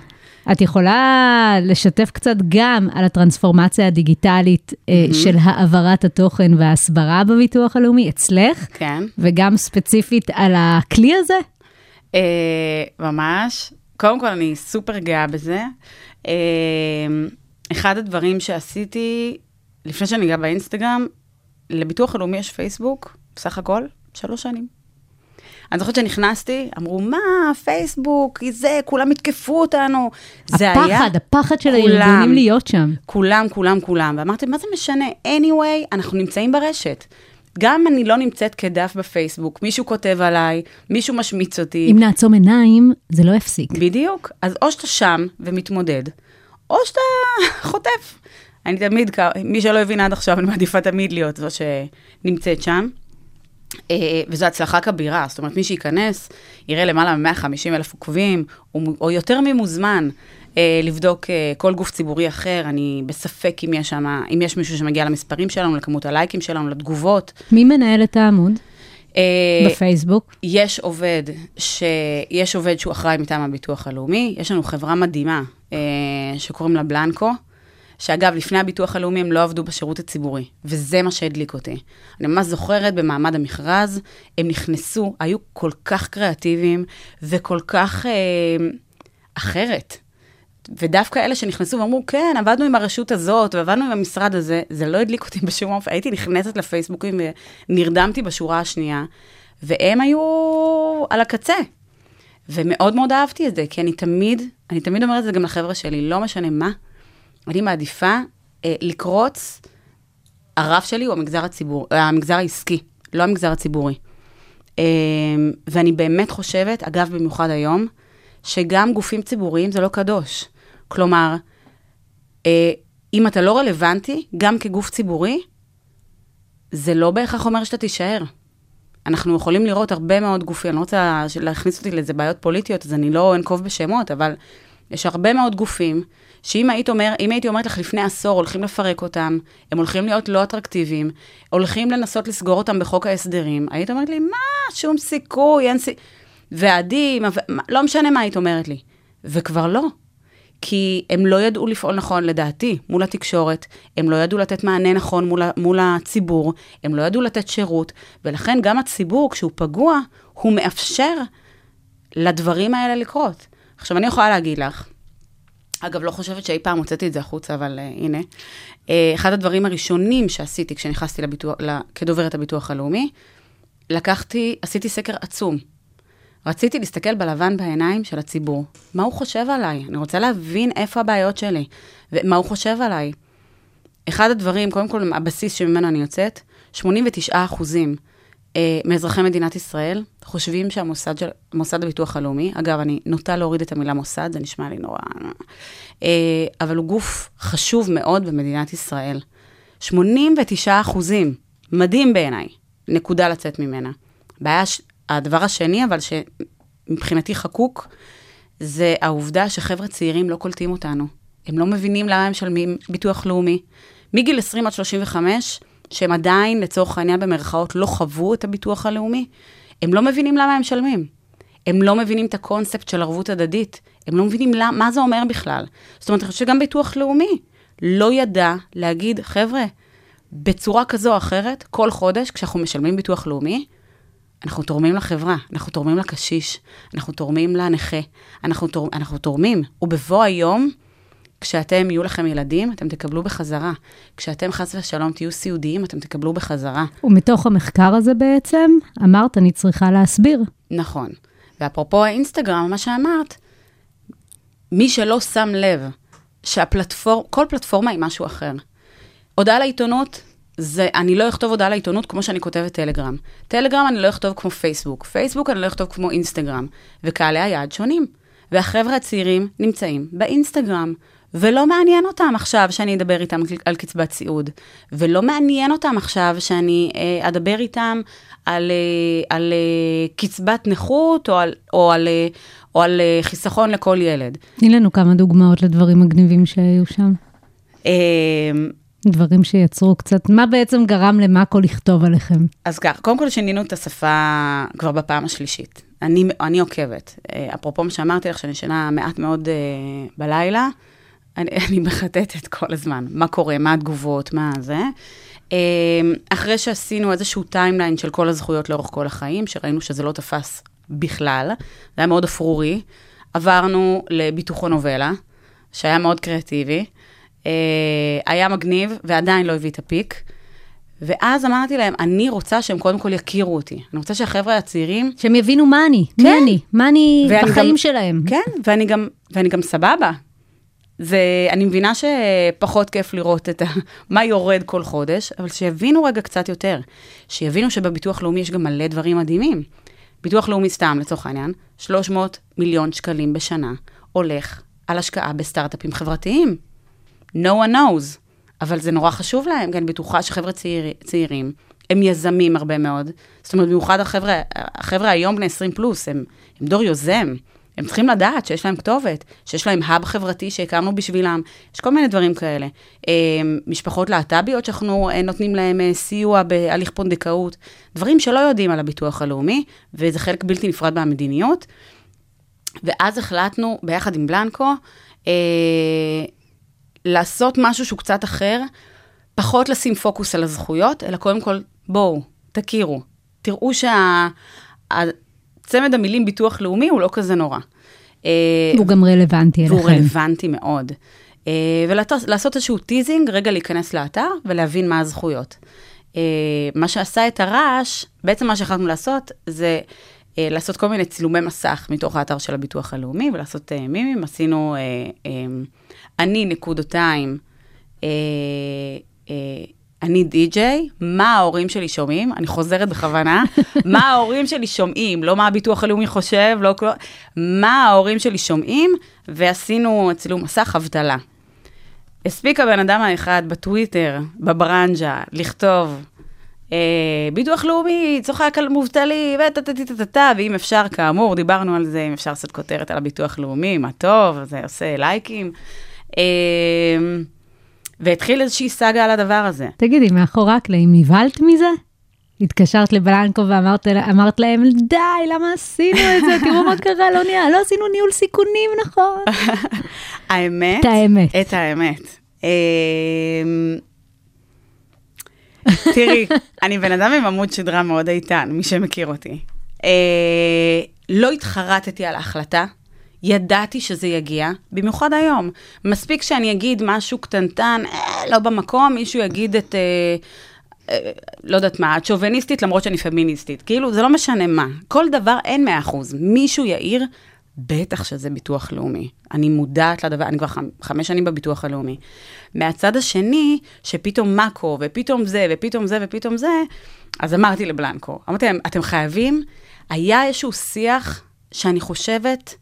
Speaker 4: את יכולה לשתף קצת גם על הטרנספורמציה הדיגיטלית אה, של העברת התוכן וההסברה בביטוח הלאומי אצלך,
Speaker 5: כן.
Speaker 4: וגם ספציפית על הכלי הזה?
Speaker 5: אה, ממש. קודם כל, אני סופר גאה בזה. אה, אחד הדברים שעשיתי, לפני שאני אגע באינסטגרם, לביטוח הלאומי יש פייסבוק, בסך הכל, שלוש שנים. אני זוכרת שנכנסתי, אמרו, מה, פייסבוק, זה, כולם יתקפו אותנו. זה היה...
Speaker 4: הפחד, הפחד של
Speaker 5: כולם.
Speaker 4: הארגונים להיות שם.
Speaker 5: כולם, כולם, כולם. ואמרתי, מה זה משנה? anyway, אנחנו נמצאים ברשת. גם אם אני לא נמצאת כדף בפייסבוק, מישהו כותב עליי, מישהו משמיץ אותי.
Speaker 4: אם נעצום עיניים, זה לא יפסיק.
Speaker 5: בדיוק. אז או שאתה שם ומתמודד, או שאתה חוטף. אני תמיד, מי שלא הבין עד עכשיו, אני מעדיפה תמיד להיות זו שנמצאת שם. אה, וזו הצלחה כבירה, זאת אומרת, מי שייכנס, יראה למעלה מ-150 אלף עוקבים, או, או יותר ממוזמן אה, לבדוק אה, כל גוף ציבורי אחר. אני בספק אם יש, שמה, אם יש מישהו שמגיע למספרים שלנו, לכמות הלייקים שלנו, לתגובות.
Speaker 4: מי מנהל את העמוד?
Speaker 5: אה,
Speaker 4: בפייסבוק?
Speaker 5: יש עובד, ש... יש עובד שהוא אחראי מטעם הביטוח הלאומי, יש לנו חברה מדהימה אה, שקוראים לה בלנקו, שאגב, לפני הביטוח הלאומי הם לא עבדו בשירות הציבורי, וזה מה שהדליק אותי. אני ממש זוכרת במעמד המכרז, הם נכנסו, היו כל כך קריאטיביים וכל כך אה, אחרת. ודווקא אלה שנכנסו ואמרו, כן, עבדנו עם הרשות הזאת, ועבדנו עם המשרד הזה, זה לא הדליק אותי בשום אופן. הייתי נכנסת לפייסבוקים ונרדמתי בשורה השנייה, והם היו על הקצה. ומאוד מאוד אהבתי את זה, כי אני תמיד, אני תמיד אומרת את זה גם לחבר'ה שלי, לא משנה מה, אני מעדיפה אה, לקרוץ, הרף שלי הוא המגזר, הציבור, המגזר העסקי, לא המגזר הציבורי. אה, ואני באמת חושבת, אגב, במיוחד היום, שגם גופים ציבוריים זה לא קדוש. כלומר, אה, אם אתה לא רלוונטי, גם כגוף ציבורי, זה לא בהכרח אומר שאתה תישאר. אנחנו יכולים לראות הרבה מאוד גופים, אני לא רוצה להכניס אותי לאיזה בעיות פוליטיות, אז אני לא אנקוב בשמות, אבל יש הרבה מאוד גופים, שאם היית אומר, הייתי אומרת לך לפני עשור, הולכים לפרק אותם, הם הולכים להיות לא אטרקטיביים, הולכים לנסות לסגור אותם בחוק ההסדרים, היית אומרת לי, מה, שום סיכוי, אין סיכוי. מה- לא משנה מה היית אומרת לי. וכבר לא. כי הם לא ידעו לפעול נכון, לדעתי, מול התקשורת, הם לא ידעו לתת מענה נכון מול, מול הציבור, הם לא ידעו לתת שירות, ולכן גם הציבור, כשהוא פגוע, הוא מאפשר לדברים האלה לקרות. עכשיו, אני יכולה להגיד לך, אגב, לא חושבת שאי פעם הוצאתי את זה החוצה, אבל uh, הנה. Uh, אחד הדברים הראשונים שעשיתי כשנכנסתי לביטוח, ל, כדוברת הביטוח הלאומי, לקחתי, עשיתי סקר עצום. רציתי להסתכל בלבן בעיניים של הציבור. מה הוא חושב עליי? אני רוצה להבין איפה הבעיות שלי, ומה הוא חושב עליי. אחד הדברים, קודם כל, הבסיס שממנו אני יוצאת, 89 אחוזים אה, מאזרחי מדינת ישראל חושבים שהמוסד של, מוסד הביטוח הלאומי, אגב, אני נוטה להוריד את המילה מוסד, זה נשמע לי נורא... אה, אבל הוא גוף חשוב מאוד במדינת ישראל. 89 אחוזים, מדהים בעיניי, נקודה לצאת ממנה. בעיה, ש- הדבר השני, אבל שמבחינתי חקוק, זה העובדה שחבר'ה צעירים לא קולטים אותנו. הם לא מבינים למה הם משלמים ביטוח לאומי. מגיל 20 עד 35, שהם עדיין, לצורך העניין, במרכאות, לא חוו את הביטוח הלאומי, הם לא מבינים למה הם משלמים. הם לא מבינים את הקונספט של ערבות הדדית. הם לא מבינים למה, מה זה אומר בכלל. זאת אומרת, אני חושבת שגם ביטוח לאומי לא ידע להגיד, חבר'ה, בצורה כזו או אחרת, כל חודש, כשאנחנו משלמים ביטוח לאומי, אנחנו תורמים לחברה, אנחנו תורמים לקשיש, אנחנו תורמים לנכה, אנחנו, תור, אנחנו תורמים. ובבוא היום, כשאתם, יהיו לכם ילדים, אתם תקבלו בחזרה. כשאתם חס ושלום תהיו סיעודיים, אתם תקבלו בחזרה.
Speaker 4: ומתוך המחקר הזה בעצם, אמרת, אני צריכה להסביר.
Speaker 5: נכון. ואפרופו האינסטגרם, מה שאמרת, מי שלא שם לב שהפלטפורמה, כל פלטפורמה היא משהו אחר. הודעה לעיתונות, זה, אני לא אכתוב הודעה לעיתונות כמו שאני כותבת טלגרם. טלגרם אני לא אכתוב כמו פייסבוק. פייסבוק אני לא אכתוב כמו אינסטגרם. וקהלי היעד שונים. והחבר'ה הצעירים נמצאים באינסטגרם. ולא מעניין אותם עכשיו שאני אדבר איתם על קצבת סיעוד. ולא מעניין אותם עכשיו שאני אה, אדבר איתם על, אה, על אה, קצבת נכות או על, או על, אה, או על אה, חיסכון לכל ילד.
Speaker 4: תני לנו כמה דוגמאות לדברים מגניבים שהיו שם.
Speaker 5: אה,
Speaker 4: דברים שיצרו קצת, מה בעצם גרם למאקו לכתוב עליכם?
Speaker 5: אז כך, קודם כל שינינו את השפה כבר בפעם השלישית. אני, אני עוקבת. אה, אפרופו מה שאמרתי לך, שאני ישנה מעט מאוד אה, בלילה, אני, אני מחטטת כל הזמן. מה קורה, מה התגובות, מה זה. אה, אחרי שעשינו איזשהו timeline של כל הזכויות לאורך כל החיים, שראינו שזה לא תפס בכלל, זה היה מאוד אפרורי, עברנו לביטוחונובלה, שהיה מאוד קריאטיבי. אה, היה מגניב ועדיין לא הביא את הפיק. ואז אמרתי להם, אני רוצה שהם קודם כל יכירו אותי. אני רוצה שהחבר'ה הצעירים...
Speaker 4: שהם יבינו מה אני, מי
Speaker 5: כן.
Speaker 4: אני, מה אני בחיים
Speaker 5: גם-
Speaker 4: שלהם.
Speaker 5: כן, ואני גם, ואני גם סבבה. זה, אני מבינה שפחות כיף לראות את ה, מה יורד כל חודש, אבל שיבינו רגע קצת יותר. שיבינו שבביטוח לאומי יש גם מלא דברים מדהימים. ביטוח לאומי סתם, לצורך העניין, 300 מיליון שקלים בשנה הולך על השקעה בסטארט-אפים חברתיים. No one knows. אבל זה נורא חשוב להם, כי אני בטוחה שחבר'ה צעיר, צעירים, הם יזמים הרבה מאוד. זאת אומרת, במיוחד החבר'ה, החבר'ה היום בני 20 פלוס, הם, הם דור יוזם. הם צריכים לדעת שיש להם כתובת, שיש להם האב חברתי שהקמנו בשבילם, יש כל מיני דברים כאלה. אה, משפחות להט"ביות שאנחנו אה, נותנים להם אה, סיוע בהליך פונדקאות, דברים שלא יודעים על הביטוח הלאומי, וזה חלק בלתי נפרד מהמדיניות. ואז החלטנו, ביחד עם בלנקו, לעשות משהו שהוא קצת אחר, פחות לשים פוקוס על הזכויות, אלא קודם כל, בואו, תכירו. תראו שהצמד המילים ביטוח לאומי הוא לא כזה נורא. אה,
Speaker 4: הוא גם רלוונטי אליכם.
Speaker 5: והוא רלוונטי מאוד. אה, ולעשות איזשהו teasing, רגע להיכנס לאתר ולהבין מה הזכויות. אה, מה שעשה את הרעש, בעצם מה שהחלטנו לעשות, זה לעשות כל מיני צילומי מסך מתוך האתר של הביטוח הלאומי ולעשות מימים. עשינו אני נקודותיים, אה, אה, אני די-ג'יי, מה ההורים שלי שומעים? אני חוזרת בכוונה, מה ההורים שלי שומעים, לא מה הביטוח הלאומי חושב, לא כלום, מה ההורים שלי שומעים, ועשינו צילום מסך אבטלה. הספיק הבן אדם האחד בטוויטר, בברנז'ה, לכתוב, אה, ביטוח לאומי צוחק על מובטלים, וטה-טה-טה-טה, ואם אפשר, כאמור, דיברנו על זה, אם אפשר לעשות כותרת על הביטוח לאומי, מה טוב, זה עושה לייקים. אה, והתחיל איזושהי סאגה על הדבר הזה.
Speaker 4: תגידי, מאחורי הקלעים נבהלת מזה? התקשרת לבלנקו ואמרת אמרת להם, די, למה עשינו את זה? תראו מה קרה, לא נהיה, לא עשינו ניהול סיכונים נכון.
Speaker 5: האמת,
Speaker 4: את האמת.
Speaker 5: את האמת. אמ, תראי, אני בן אדם עם עמוד שדרה מאוד איתן, מי שמכיר אותי. אה, לא התחרטתי על ההחלטה, ידעתי שזה יגיע, במיוחד היום. מספיק שאני אגיד משהו קטנטן, אה, לא במקום, מישהו יגיד את... אה, אה, לא יודעת מה, את שוביניסטית למרות שאני פמיניסטית. כאילו, זה לא משנה מה. כל דבר אין 100%. מישהו יעיר, בטח שזה ביטוח לאומי. אני מודעת לדבר, אני כבר חמ, חמש שנים בביטוח הלאומי. מהצד השני, שפתאום מאקו, ופתאום זה, ופתאום זה, ופתאום זה, אז אמרתי לבלנקו, אמרתי להם, אתם חייבים, היה איזשהו שיח שאני חושבת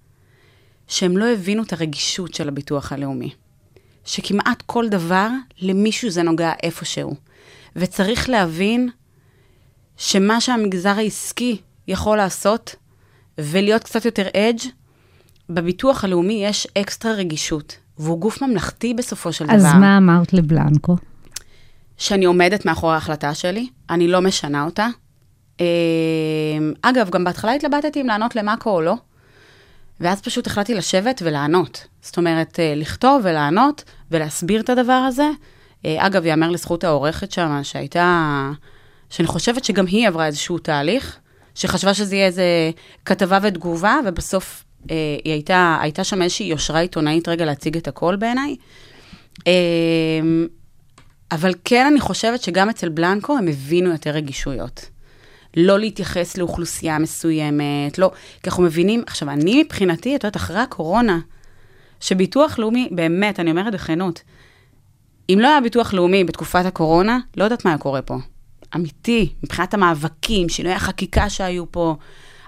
Speaker 5: שהם לא הבינו את הרגישות של הביטוח הלאומי. שכמעט כל דבר, למישהו זה נוגע איפשהו. וצריך להבין שמה שהמגזר העסקי יכול לעשות, ולהיות קצת יותר אדג', בביטוח הלאומי יש אקסטרה רגישות, והוא גוף ממלכתי בסופו של
Speaker 4: אז
Speaker 5: דבר.
Speaker 4: מה אמרת לבלנקו?
Speaker 5: שאני עומדת מאחורי ההחלטה שלי, אני לא משנה אותה. אה, אגב, גם בהתחלה התלבטתי אם לענות למאקו או לא, ואז פשוט החלטתי לשבת ולענות. זאת אומרת, אה, לכתוב ולענות ולהסביר את הדבר הזה. אה, אגב, יאמר לזכות העורכת שם, שהייתה, שאני חושבת שגם היא עברה איזשהו תהליך, שחשבה שזה יהיה איזה כתבה ותגובה, ובסוף אה, היא הייתה, הייתה שם איזושהי יושרה עיתונאית רגע להציג את הכל בעיניי. אה, אבל כן, אני חושבת שגם אצל בלנקו הם הבינו יותר רגישויות. לא להתייחס לאוכלוסייה מסוימת, לא, כי אנחנו מבינים, עכשיו, אני מבחינתי, את יודעת, אחרי הקורונה, שביטוח לאומי, באמת, אני אומרת בכנות, אם לא היה ביטוח לאומי בתקופת הקורונה, לא יודעת מה היה קורה פה. אמיתי, מבחינת המאבקים, שינויי החקיקה שהיו פה,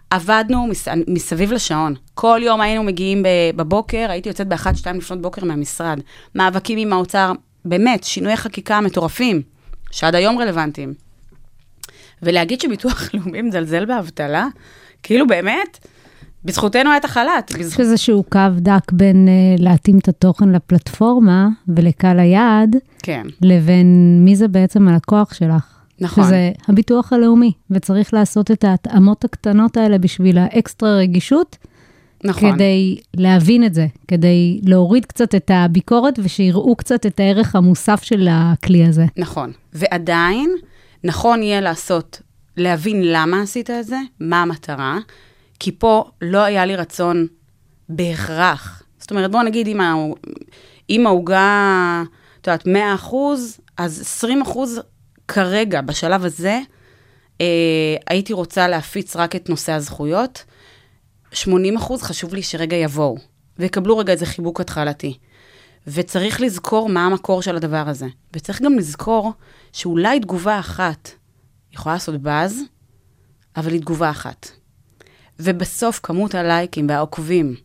Speaker 5: עבדנו מס, מסביב לשעון. כל יום היינו מגיעים בבוקר, הייתי יוצאת באחת, שתיים לפנות בוקר מהמשרד. מאבקים עם האוצר, באמת, שינויי חקיקה מטורפים, שעד היום רלוונטיים. ולהגיד שביטוח לאומי מזלזל באבטלה, כאילו באמת, בזכותנו היה את החל"ת.
Speaker 4: יש איזשהו קו דק בין uh, להתאים את התוכן לפלטפורמה ולקהל היעד,
Speaker 5: כן,
Speaker 4: לבין מי זה בעצם הלקוח שלך.
Speaker 5: נכון.
Speaker 4: שזה הביטוח הלאומי, וצריך לעשות את ההתאמות הקטנות האלה בשביל האקסטרה רגישות,
Speaker 5: נכון.
Speaker 4: כדי להבין את זה, כדי להוריד קצת את הביקורת ושיראו קצת את הערך המוסף של הכלי הזה.
Speaker 5: נכון. ועדיין, נכון יהיה לעשות, להבין למה עשית את זה, מה המטרה, כי פה לא היה לי רצון בהכרח. זאת אומרת, בוא נגיד, אם העוגה, את יודעת, 100 אחוז, אז 20 אחוז כרגע, בשלב הזה, אה, הייתי רוצה להפיץ רק את נושא הזכויות. 80 אחוז חשוב לי שרגע יבואו, ויקבלו רגע איזה חיבוק התחלתי. וצריך לזכור מה המקור של הדבר הזה. וצריך גם לזכור שאולי תגובה אחת יכולה לעשות באז, אבל היא תגובה אחת. ובסוף כמות הלייקים והעוקבים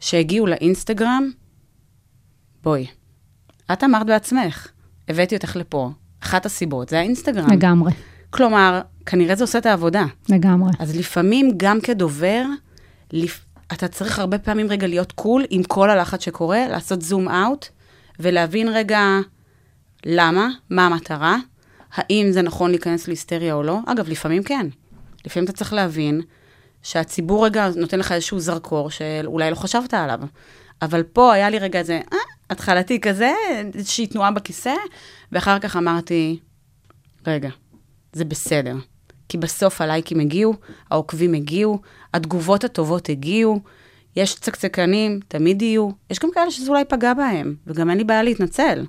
Speaker 5: שהגיעו לאינסטגרם, בואי, את אמרת בעצמך, הבאתי אותך לפה, אחת הסיבות זה האינסטגרם.
Speaker 4: לגמרי,
Speaker 5: כלומר, כנראה זה עושה את העבודה.
Speaker 4: לגמרי.
Speaker 5: אז לפעמים, גם כדובר, לפ... אתה צריך הרבה פעמים רגע להיות קול עם כל הלחץ שקורה, לעשות זום אאוט, ולהבין רגע למה, מה המטרה, האם זה נכון להיכנס להיסטריה או לא. אגב, לפעמים כן. לפעמים אתה צריך להבין שהציבור רגע נותן לך איזשהו זרקור שאולי לא חשבת עליו. אבל פה היה לי רגע איזה, אה, התחלתי כזה, איזושהי תנועה בכיסא, ואחר כך אמרתי, רגע, זה בסדר. כי בסוף הלייקים הגיעו, העוקבים הגיעו, התגובות הטובות הגיעו, יש צקצקנים, תמיד יהיו, יש גם כאלה שזה אולי פגע בהם, וגם אין לי בעיה להתנצל.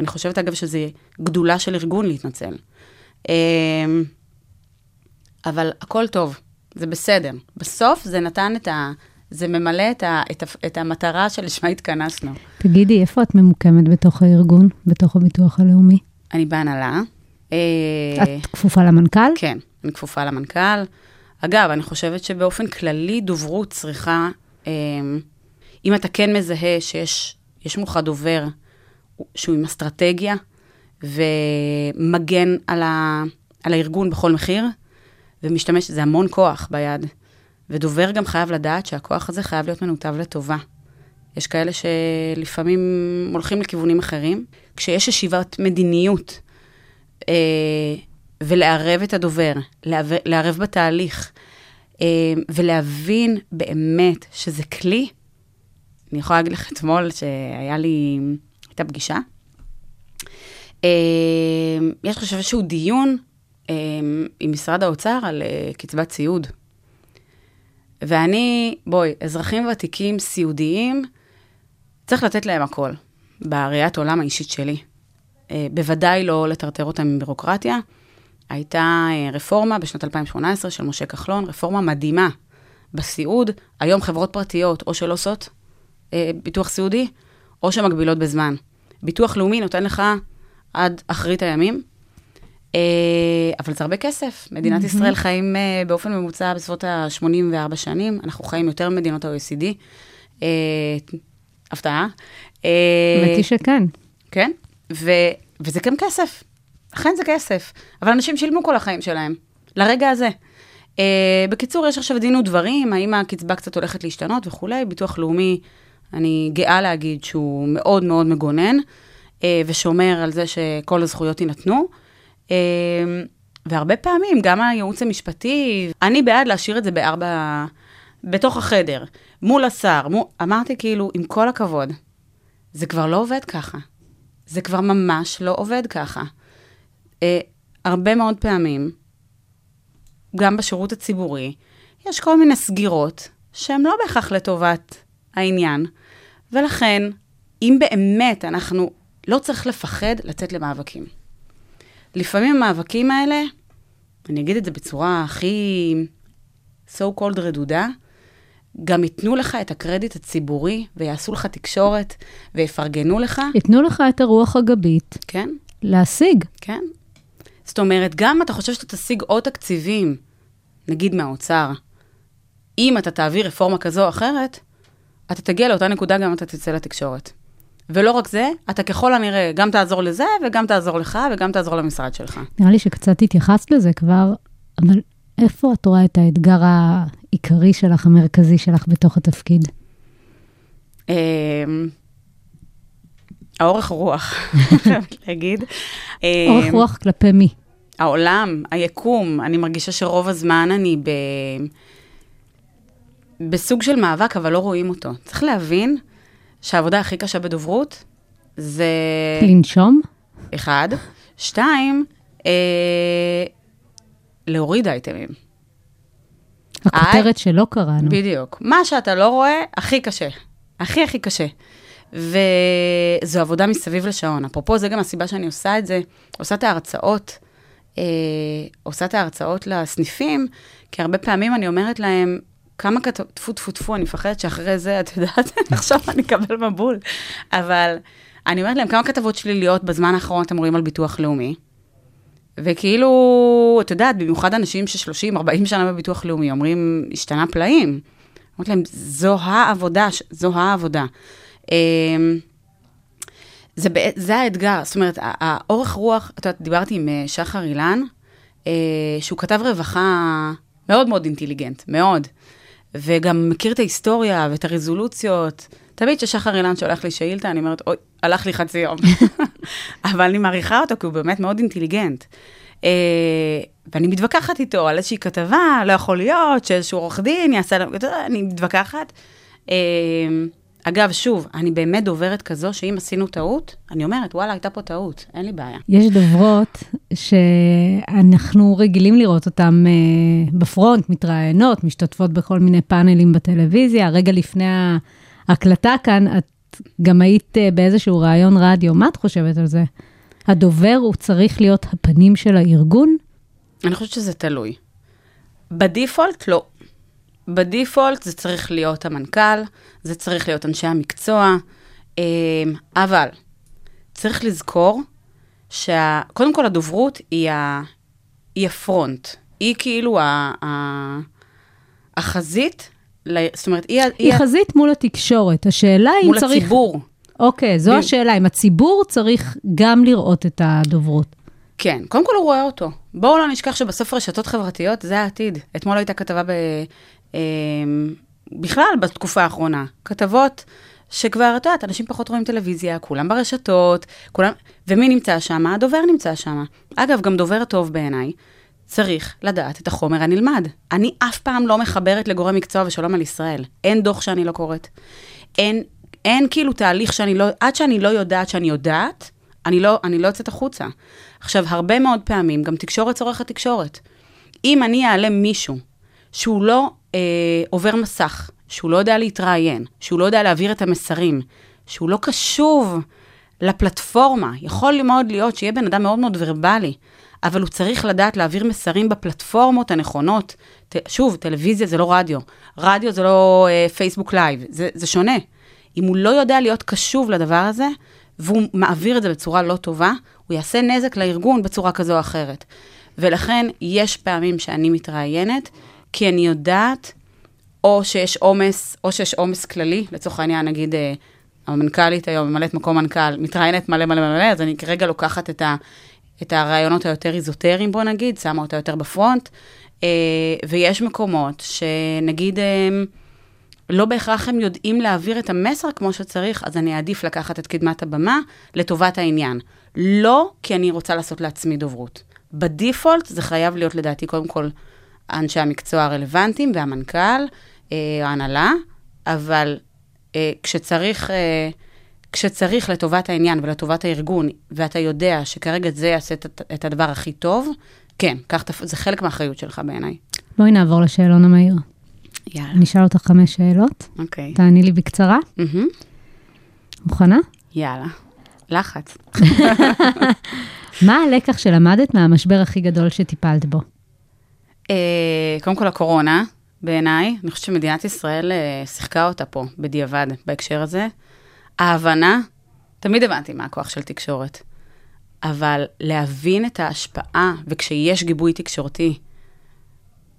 Speaker 5: אני חושבת, אגב, שזה גדולה של ארגון להתנצל. אמ, אבל הכל טוב, זה בסדר. בסוף זה נתן את ה... זה ממלא את, ה, את, ה, את המטרה שלשמה התכנסנו.
Speaker 4: תגידי, איפה את ממוקמת בתוך הארגון, בתוך הביטוח הלאומי?
Speaker 5: אני בהנהלה. אה,
Speaker 4: את כפופה למנכ"ל?
Speaker 5: כן, אני כפופה למנכ"ל. אגב, אני חושבת שבאופן כללי דוברות צריכה, אה, אם אתה כן מזהה שיש יש מולך דובר שהוא עם אסטרטגיה ומגן על, ה, על הארגון בכל מחיר, ומשתמש, זה המון כוח ביד. ודובר גם חייב לדעת שהכוח הזה חייב להיות מנותב לטובה. יש כאלה שלפעמים הולכים לכיוונים אחרים. כשיש ישיבת מדיניות, אה, ולערב את הדובר, לערב, בתהליך, אה, ולהבין באמת שזה כלי. אני יכולה להגיד לך אתמול שהיה לי, הייתה פגישה. אה, יש עכשיו איזשהו דיון אה, עם משרד האוצר על קצבת סיעוד. ואני, בואי, אזרחים ותיקים סיעודיים, צריך לתת להם הכל, בראיית עולם האישית שלי. בוודאי לא לטרטר אותם עם בירוקרטיה. הייתה אה, רפורמה בשנת 2018 של משה כחלון, רפורמה מדהימה בסיעוד. היום חברות פרטיות או שלא עושות אה, ביטוח סיעודי, או שמגבילות בזמן. ביטוח לאומי נותן לך עד אחרית הימים, אה, אבל זה הרבה כסף. מדינת
Speaker 4: מהמם.
Speaker 5: ישראל חיים אה, באופן ממוצע בסביבות ה-84 שנים, אנחנו חיים יותר ממדינות ה-OECD. אה, הפתעה. אה,
Speaker 4: האמת היא שכן.
Speaker 5: כן, ו, וזה גם כסף. אכן זה כסף. אבל אנשים שילמו כל החיים שלהם, לרגע הזה. Uh, בקיצור, יש עכשיו דין ודברים, האם הקצבה קצת הולכת להשתנות וכולי. ביטוח לאומי, אני גאה להגיד שהוא מאוד מאוד מגונן, uh, ושומר על זה שכל הזכויות יינתנו. Uh, והרבה פעמים, גם הייעוץ המשפטי, אני בעד להשאיר את זה בארבע, בתוך החדר, מול השר. מול, אמרתי כאילו, עם כל הכבוד, זה כבר לא עובד ככה. זה כבר ממש לא עובד ככה. אה, הרבה מאוד פעמים, גם בשירות הציבורי, יש כל מיני סגירות שהן לא בהכרח לטובת העניין, ולכן, אם באמת אנחנו, לא צריך לפחד לצאת למאבקים. לפעמים המאבקים האלה, אני אגיד את זה בצורה הכי so called רדודה, גם ייתנו לך את הקרדיט הציבורי, ויעשו לך תקשורת, ויפרגנו לך,
Speaker 4: ייתנו לך את הרוח הגבית
Speaker 5: כן?
Speaker 4: להשיג.
Speaker 5: כן. זאת אומרת, גם אתה חושב שאתה תשיג עוד תקציבים, נגיד מהאוצר, אם אתה תעביר רפורמה כזו או אחרת, אתה תגיע לאותה נקודה גם אתה תצא לתקשורת. ולא רק זה, אתה ככל הנראה גם תעזור לזה, וגם תעזור לך, וגם תעזור למשרד שלך.
Speaker 4: נראה לי שקצת התייחסת לזה כבר, אבל איפה את רואה את האתגר העיקרי שלך, המרכזי שלך בתוך התפקיד?
Speaker 5: האורך רוח, חייבת להגיד.
Speaker 4: אורך
Speaker 5: אמ,
Speaker 4: רוח כלפי מי?
Speaker 5: העולם, היקום, אני מרגישה שרוב הזמן אני ב... בסוג של מאבק, אבל לא רואים אותו. צריך להבין שהעבודה הכי קשה בדוברות זה
Speaker 4: לנשום?
Speaker 5: אחד. שתיים, אה, להוריד אייטמים.
Speaker 4: הכותרת שלא קראנו.
Speaker 5: בדיוק. מה שאתה לא רואה, הכי קשה. הכי הכי קשה. וזו עבודה מסביב לשעון. אפרופו, זה גם הסיבה שאני עושה את זה, עושה את ההרצאות, אה, עושה את ההרצאות לסניפים, כי הרבה פעמים אני אומרת להם, כמה כתוב, טפו טפו טפו, אני מפחדת שאחרי זה, את יודעת, עכשיו אני אקבל מבול. אבל אני אומרת להם, כמה כתבות שליליות בזמן האחרון אתם רואים על ביטוח לאומי? וכאילו, את יודעת, במיוחד אנשים ש-30-40 שנה בביטוח לאומי אומרים, השתנה פלאים. אומרת להם, זו העבודה, זו העבודה. אמ, זה, זה האתגר, זאת אומרת, האורך רוח, את יודעת, דיברתי עם אה, שחר אילן, אה, שהוא כתב רווחה מאוד מאוד אינטליגנט, מאוד, וגם מכיר את ההיסטוריה ואת הרזולוציות. תמיד כששחר אילן שולח לי שאילתה, אני אומרת, אוי, הלך לי חצי יום. אבל אני מעריכה אותו, כי הוא באמת מאוד אינטליגנט. אה, ואני מתווכחת איתו על איזושהי כתבה, לא יכול להיות שאיזשהו עורך דין יעשה, אני מתווכחת. אגב, שוב, אני באמת דוברת כזו שאם עשינו טעות, אני אומרת, וואלה, הייתה פה טעות, אין לי בעיה.
Speaker 4: יש דוברות שאנחנו רגילים לראות אותן אה, בפרונט, מתראיינות, משתתפות בכל מיני פאנלים בטלוויזיה. רגע לפני ההקלטה כאן, את גם היית אה, באיזשהו ראיון רדיו. מה את חושבת על זה? הדובר הוא צריך להיות הפנים של הארגון?
Speaker 5: אני חושבת שזה תלוי. בדיפולט, לא. בדיפולט זה צריך להיות המנכ"ל, זה צריך להיות אנשי המקצוע, אמ, אבל צריך לזכור שקודם כל הדוברות היא, ה, היא הפרונט. היא כאילו ה, ה, החזית, ל- זאת אומרת, היא,
Speaker 4: היא
Speaker 5: ה-
Speaker 4: חזית מול התקשורת. השאלה אם
Speaker 5: מול
Speaker 4: צריך...
Speaker 5: הציבור.
Speaker 4: אוקיי, זו
Speaker 5: ב-
Speaker 4: השאלה, אם הציבור צריך גם לראות את הדוברות.
Speaker 5: כן, קודם כל הוא רואה אותו. בואו לא נשכח שבסוף רשתות חברתיות זה העתיד. אתמול הייתה כתבה ב... בכלל, בתקופה האחרונה. כתבות שכבר, את יודעת, אנשים פחות רואים טלוויזיה, כולם ברשתות, כולם... ומי נמצא שם? הדובר נמצא שם. אגב, גם דובר טוב בעיניי. צריך לדעת את החומר הנלמד. אני אף פעם לא מחברת לגורם מקצוע ושלום על ישראל. אין דוח שאני לא קוראת. אין, אין כאילו תהליך שאני לא, עד שאני לא יודעת שאני יודעת, אני לא, אני לא יוצאת החוצה. עכשיו, הרבה מאוד פעמים, גם תקשורת צורכת תקשורת. אם אני אעלה מישהו שהוא לא אה, עובר מסך, שהוא לא יודע להתראיין, שהוא לא יודע להעביר את המסרים, שהוא לא קשוב לפלטפורמה, יכול מאוד להיות שיהיה בן אדם מאוד מאוד ורבלי, אבל הוא צריך לדעת להעביר מסרים בפלטפורמות הנכונות. ת, שוב, טלוויזיה זה לא רדיו, רדיו זה לא אה, פייסבוק לייב, זה, זה שונה. אם הוא לא יודע להיות קשוב לדבר הזה, והוא מעביר את זה בצורה לא טובה, הוא יעשה נזק לארגון בצורה כזו או אחרת. ולכן יש פעמים שאני מתראיינת, כי אני יודעת, או שיש עומס, או שיש עומס כללי, לצורך העניין, נגיד, אה, המנכ"לית היום, ממלאת מקום מנכ"ל, מתראיינת מלא מלא מלא, אז אני כרגע לוקחת את, ה, את הרעיונות היותר איזוטריים, בוא נגיד, שמה אותה יותר בפרונט, אה, ויש מקומות שנגיד, אה, לא בהכרח הם יודעים להעביר את המסר כמו שצריך, אז אני אעדיף לקחת את קדמת הבמה לטובת העניין. לא כי אני רוצה לעשות לעצמי דוברות. בדיפולט זה חייב להיות לדעתי קודם כל אנשי המקצוע הרלוונטיים והמנכ"ל, אה, ההנהלה, אבל אה, כשצריך, אה, כשצריך לטובת העניין ולטובת הארגון, ואתה יודע שכרגע זה יעשה את, את הדבר הכי טוב, כן, הפ- זה חלק מהאחריות שלך בעיניי.
Speaker 4: בואי נעבור לשאלון המהיר.
Speaker 5: יאללה.
Speaker 4: אני אשאל אותך חמש שאלות,
Speaker 5: אוקיי.
Speaker 4: תעני לי בקצרה.
Speaker 5: מהמם.
Speaker 4: מוכנה?
Speaker 5: יאללה. לחץ.
Speaker 4: מה הלקח שלמדת מהמשבר הכי גדול שטיפלת בו?
Speaker 5: אה, קודם כל הקורונה, בעיניי, אני חושבת שמדינת ישראל אה, שיחקה אותה פה, בדיעבד, בהקשר הזה. ההבנה, תמיד הבנתי מה הכוח של תקשורת, אבל להבין את ההשפעה, וכשיש גיבוי תקשורתי,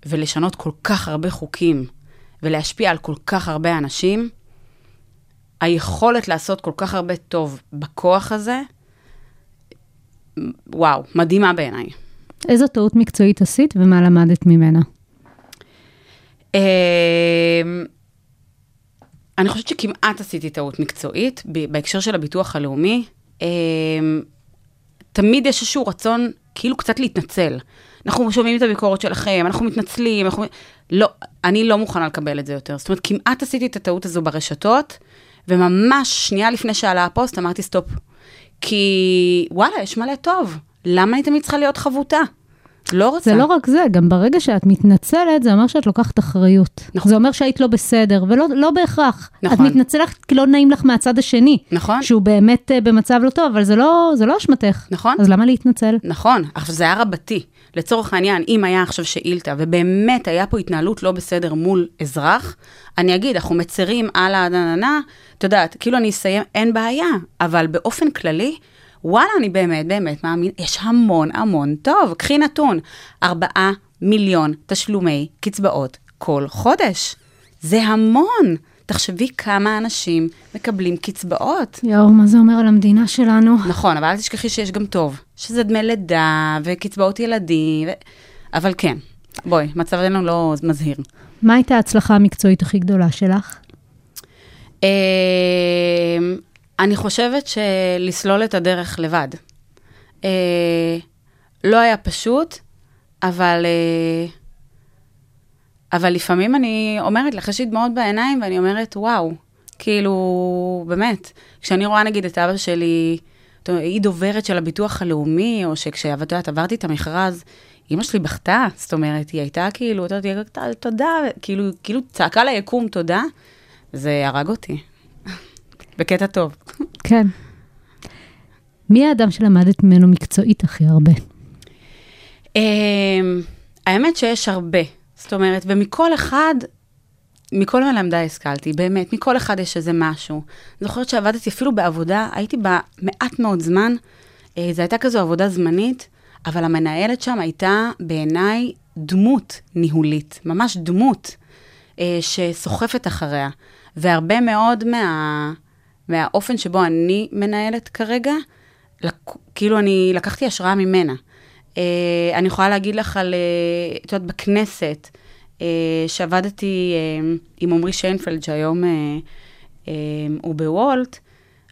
Speaker 5: ולשנות כל כך הרבה חוקים, ולהשפיע על כל כך הרבה אנשים, היכולת לעשות כל כך הרבה טוב בכוח הזה, וואו, מדהימה בעיניי.
Speaker 4: איזו טעות מקצועית עשית ומה למדת ממנה?
Speaker 5: אמ, אני חושבת שכמעט עשיתי טעות מקצועית בהקשר של הביטוח הלאומי. אמ, תמיד יש איזשהו רצון כאילו קצת להתנצל. אנחנו שומעים את הביקורת שלכם, אנחנו מתנצלים, אנחנו... לא, אני לא מוכנה לקבל את זה יותר. זאת אומרת, כמעט עשיתי את הטעות הזו ברשתות, וממש שנייה לפני שעלה הפוסט אמרתי stop. כי וואלה, יש מלא טוב. למה אני תמיד צריכה להיות חבוטה? לא רוצה.
Speaker 4: זה לא רק זה, גם ברגע שאת מתנצלת, זה אומר שאת לוקחת אחריות.
Speaker 5: נכון.
Speaker 4: זה אומר שהיית לא בסדר, ולא לא בהכרח.
Speaker 5: נכון.
Speaker 4: את מתנצלת כי לא נעים לך מהצד השני.
Speaker 5: נכון.
Speaker 4: שהוא באמת אה, במצב לא טוב, אבל זה לא, זה לא אשמתך.
Speaker 5: נכון.
Speaker 4: אז למה להתנצל?
Speaker 5: נכון, עכשיו זה היה רבתי. לצורך העניין, אם היה עכשיו שאילתה, ובאמת היה פה התנהלות לא בסדר מול אזרח, אני אגיד, אנחנו מצרים על הננה, את יודעת, כאילו אני אסיים, אין בעיה, אבל באופן כללי, וואלה, אני באמת, באמת מאמין, יש המון המון טוב. קחי נתון, ארבעה מיליון תשלומי קצבאות כל חודש. זה המון. תחשבי כמה אנשים מקבלים קצבאות.
Speaker 4: יואו, מה זה אומר על המדינה שלנו?
Speaker 5: נכון, אבל אל תשכחי שיש גם טוב, שזה דמי לידה וקצבאות ילדים, ו... אבל כן, בואי, מצבנו לא מזהיר.
Speaker 4: מה הייתה ההצלחה המקצועית הכי גדולה שלך?
Speaker 5: אני חושבת שלסלול את הדרך לבד. אה, לא היה פשוט, אבל, אה, אבל לפעמים אני אומרת לך, יש לי דמעות בעיניים, ואני אומרת, וואו, כאילו, באמת, כשאני רואה נגיד את אבא שלי, היא דוברת של הביטוח הלאומי, או שכשאת יודעת, עברתי את המכרז, אימא שלי בכתה, זאת אומרת, היא הייתה כאילו, אתה יודע, היא הייתה, תודה, כאילו, כאילו צעקה ליקום תודה, זה הרג אותי. בקטע טוב.
Speaker 4: כן. מי האדם שלמדת ממנו מקצועית הכי הרבה?
Speaker 5: אמ, האמת שיש הרבה. זאת אומרת, ומכל אחד, מכל מלמדי השכלתי, באמת, מכל אחד יש איזה משהו. אני זוכרת שעבדתי אפילו בעבודה, הייתי בה מעט מאוד זמן, אה, זו הייתה כזו עבודה זמנית, אבל המנהלת שם הייתה בעיניי דמות ניהולית, ממש דמות אה, שסוחפת אחריה. והרבה מאוד מה, מהאופן שבו אני מנהלת כרגע, לק, כאילו אני לקחתי השראה ממנה. אה, אני יכולה להגיד לך על, אה, את יודעת, בכנסת, אה, שעבדתי אה, עם עמרי שיינפלד, שהיום אה, אה, הוא בוולט,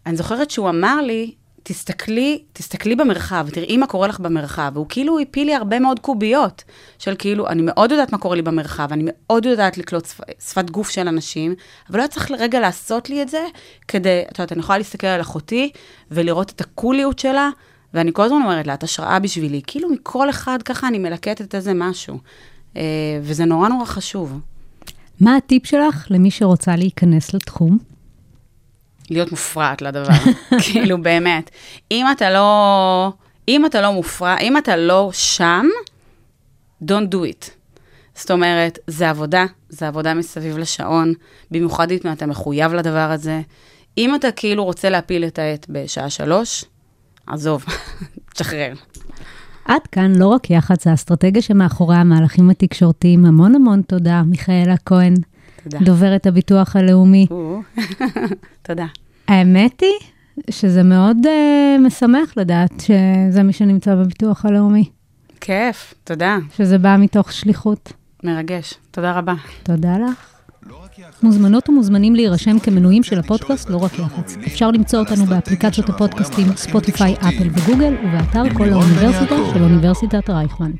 Speaker 5: אני זוכרת שהוא אמר לי, תסתכלי, תסתכלי במרחב, תראי מה קורה לך במרחב. והוא כאילו הפיל לי הרבה מאוד קוביות, של כאילו, אני מאוד יודעת מה קורה לי במרחב, אני מאוד יודעת לקלוט שפ, שפת גוף של אנשים, אבל לא צריך לרגע לעשות לי את זה, כדי, את יודעת, אני יכולה להסתכל על אחותי ולראות את הקוליות שלה, ואני כל הזמן אומרת לה, את השראה בשבילי. כאילו מכל אחד ככה אני מלקטת איזה משהו. אה, וזה נורא נורא חשוב.
Speaker 4: מה הטיפ שלך למי שרוצה להיכנס לתחום?
Speaker 5: להיות מופרעת לדבר, כאילו באמת. אם אתה לא, אם אתה לא מופרע, אם אתה לא שם, don't do it. זאת אומרת, זה עבודה, זה עבודה מסביב לשעון, במיוחד אם אתה מחויב לדבר הזה. אם אתה כאילו רוצה להפיל את העט בשעה שלוש, עזוב, תשחרר.
Speaker 4: עד כאן לא רק יח"צ, האסטרטגיה שמאחורי המהלכים התקשורתיים. המון המון תודה, מיכאלה כהן,
Speaker 5: תודה.
Speaker 4: דוברת הביטוח הלאומי.
Speaker 5: או, תודה.
Speaker 4: האמת היא שזה מאוד uh, משמח לדעת שזה מי שנמצא בביטוח הלאומי,
Speaker 5: כיף, תודה.
Speaker 4: שזה בא מתוך שליחות.
Speaker 5: מרגש. תודה רבה.
Speaker 4: תודה לך. מוזמנות ומוזמנים להירשם כמנויים של הפודקאסט לא רק יח"צ. אפשר למצוא אותנו באפליקציות הפודקאסטים ספוטיפיי, אפל וגוגל, ובאתר כל האוניברסיטה של אוניברסיטת רייכמן.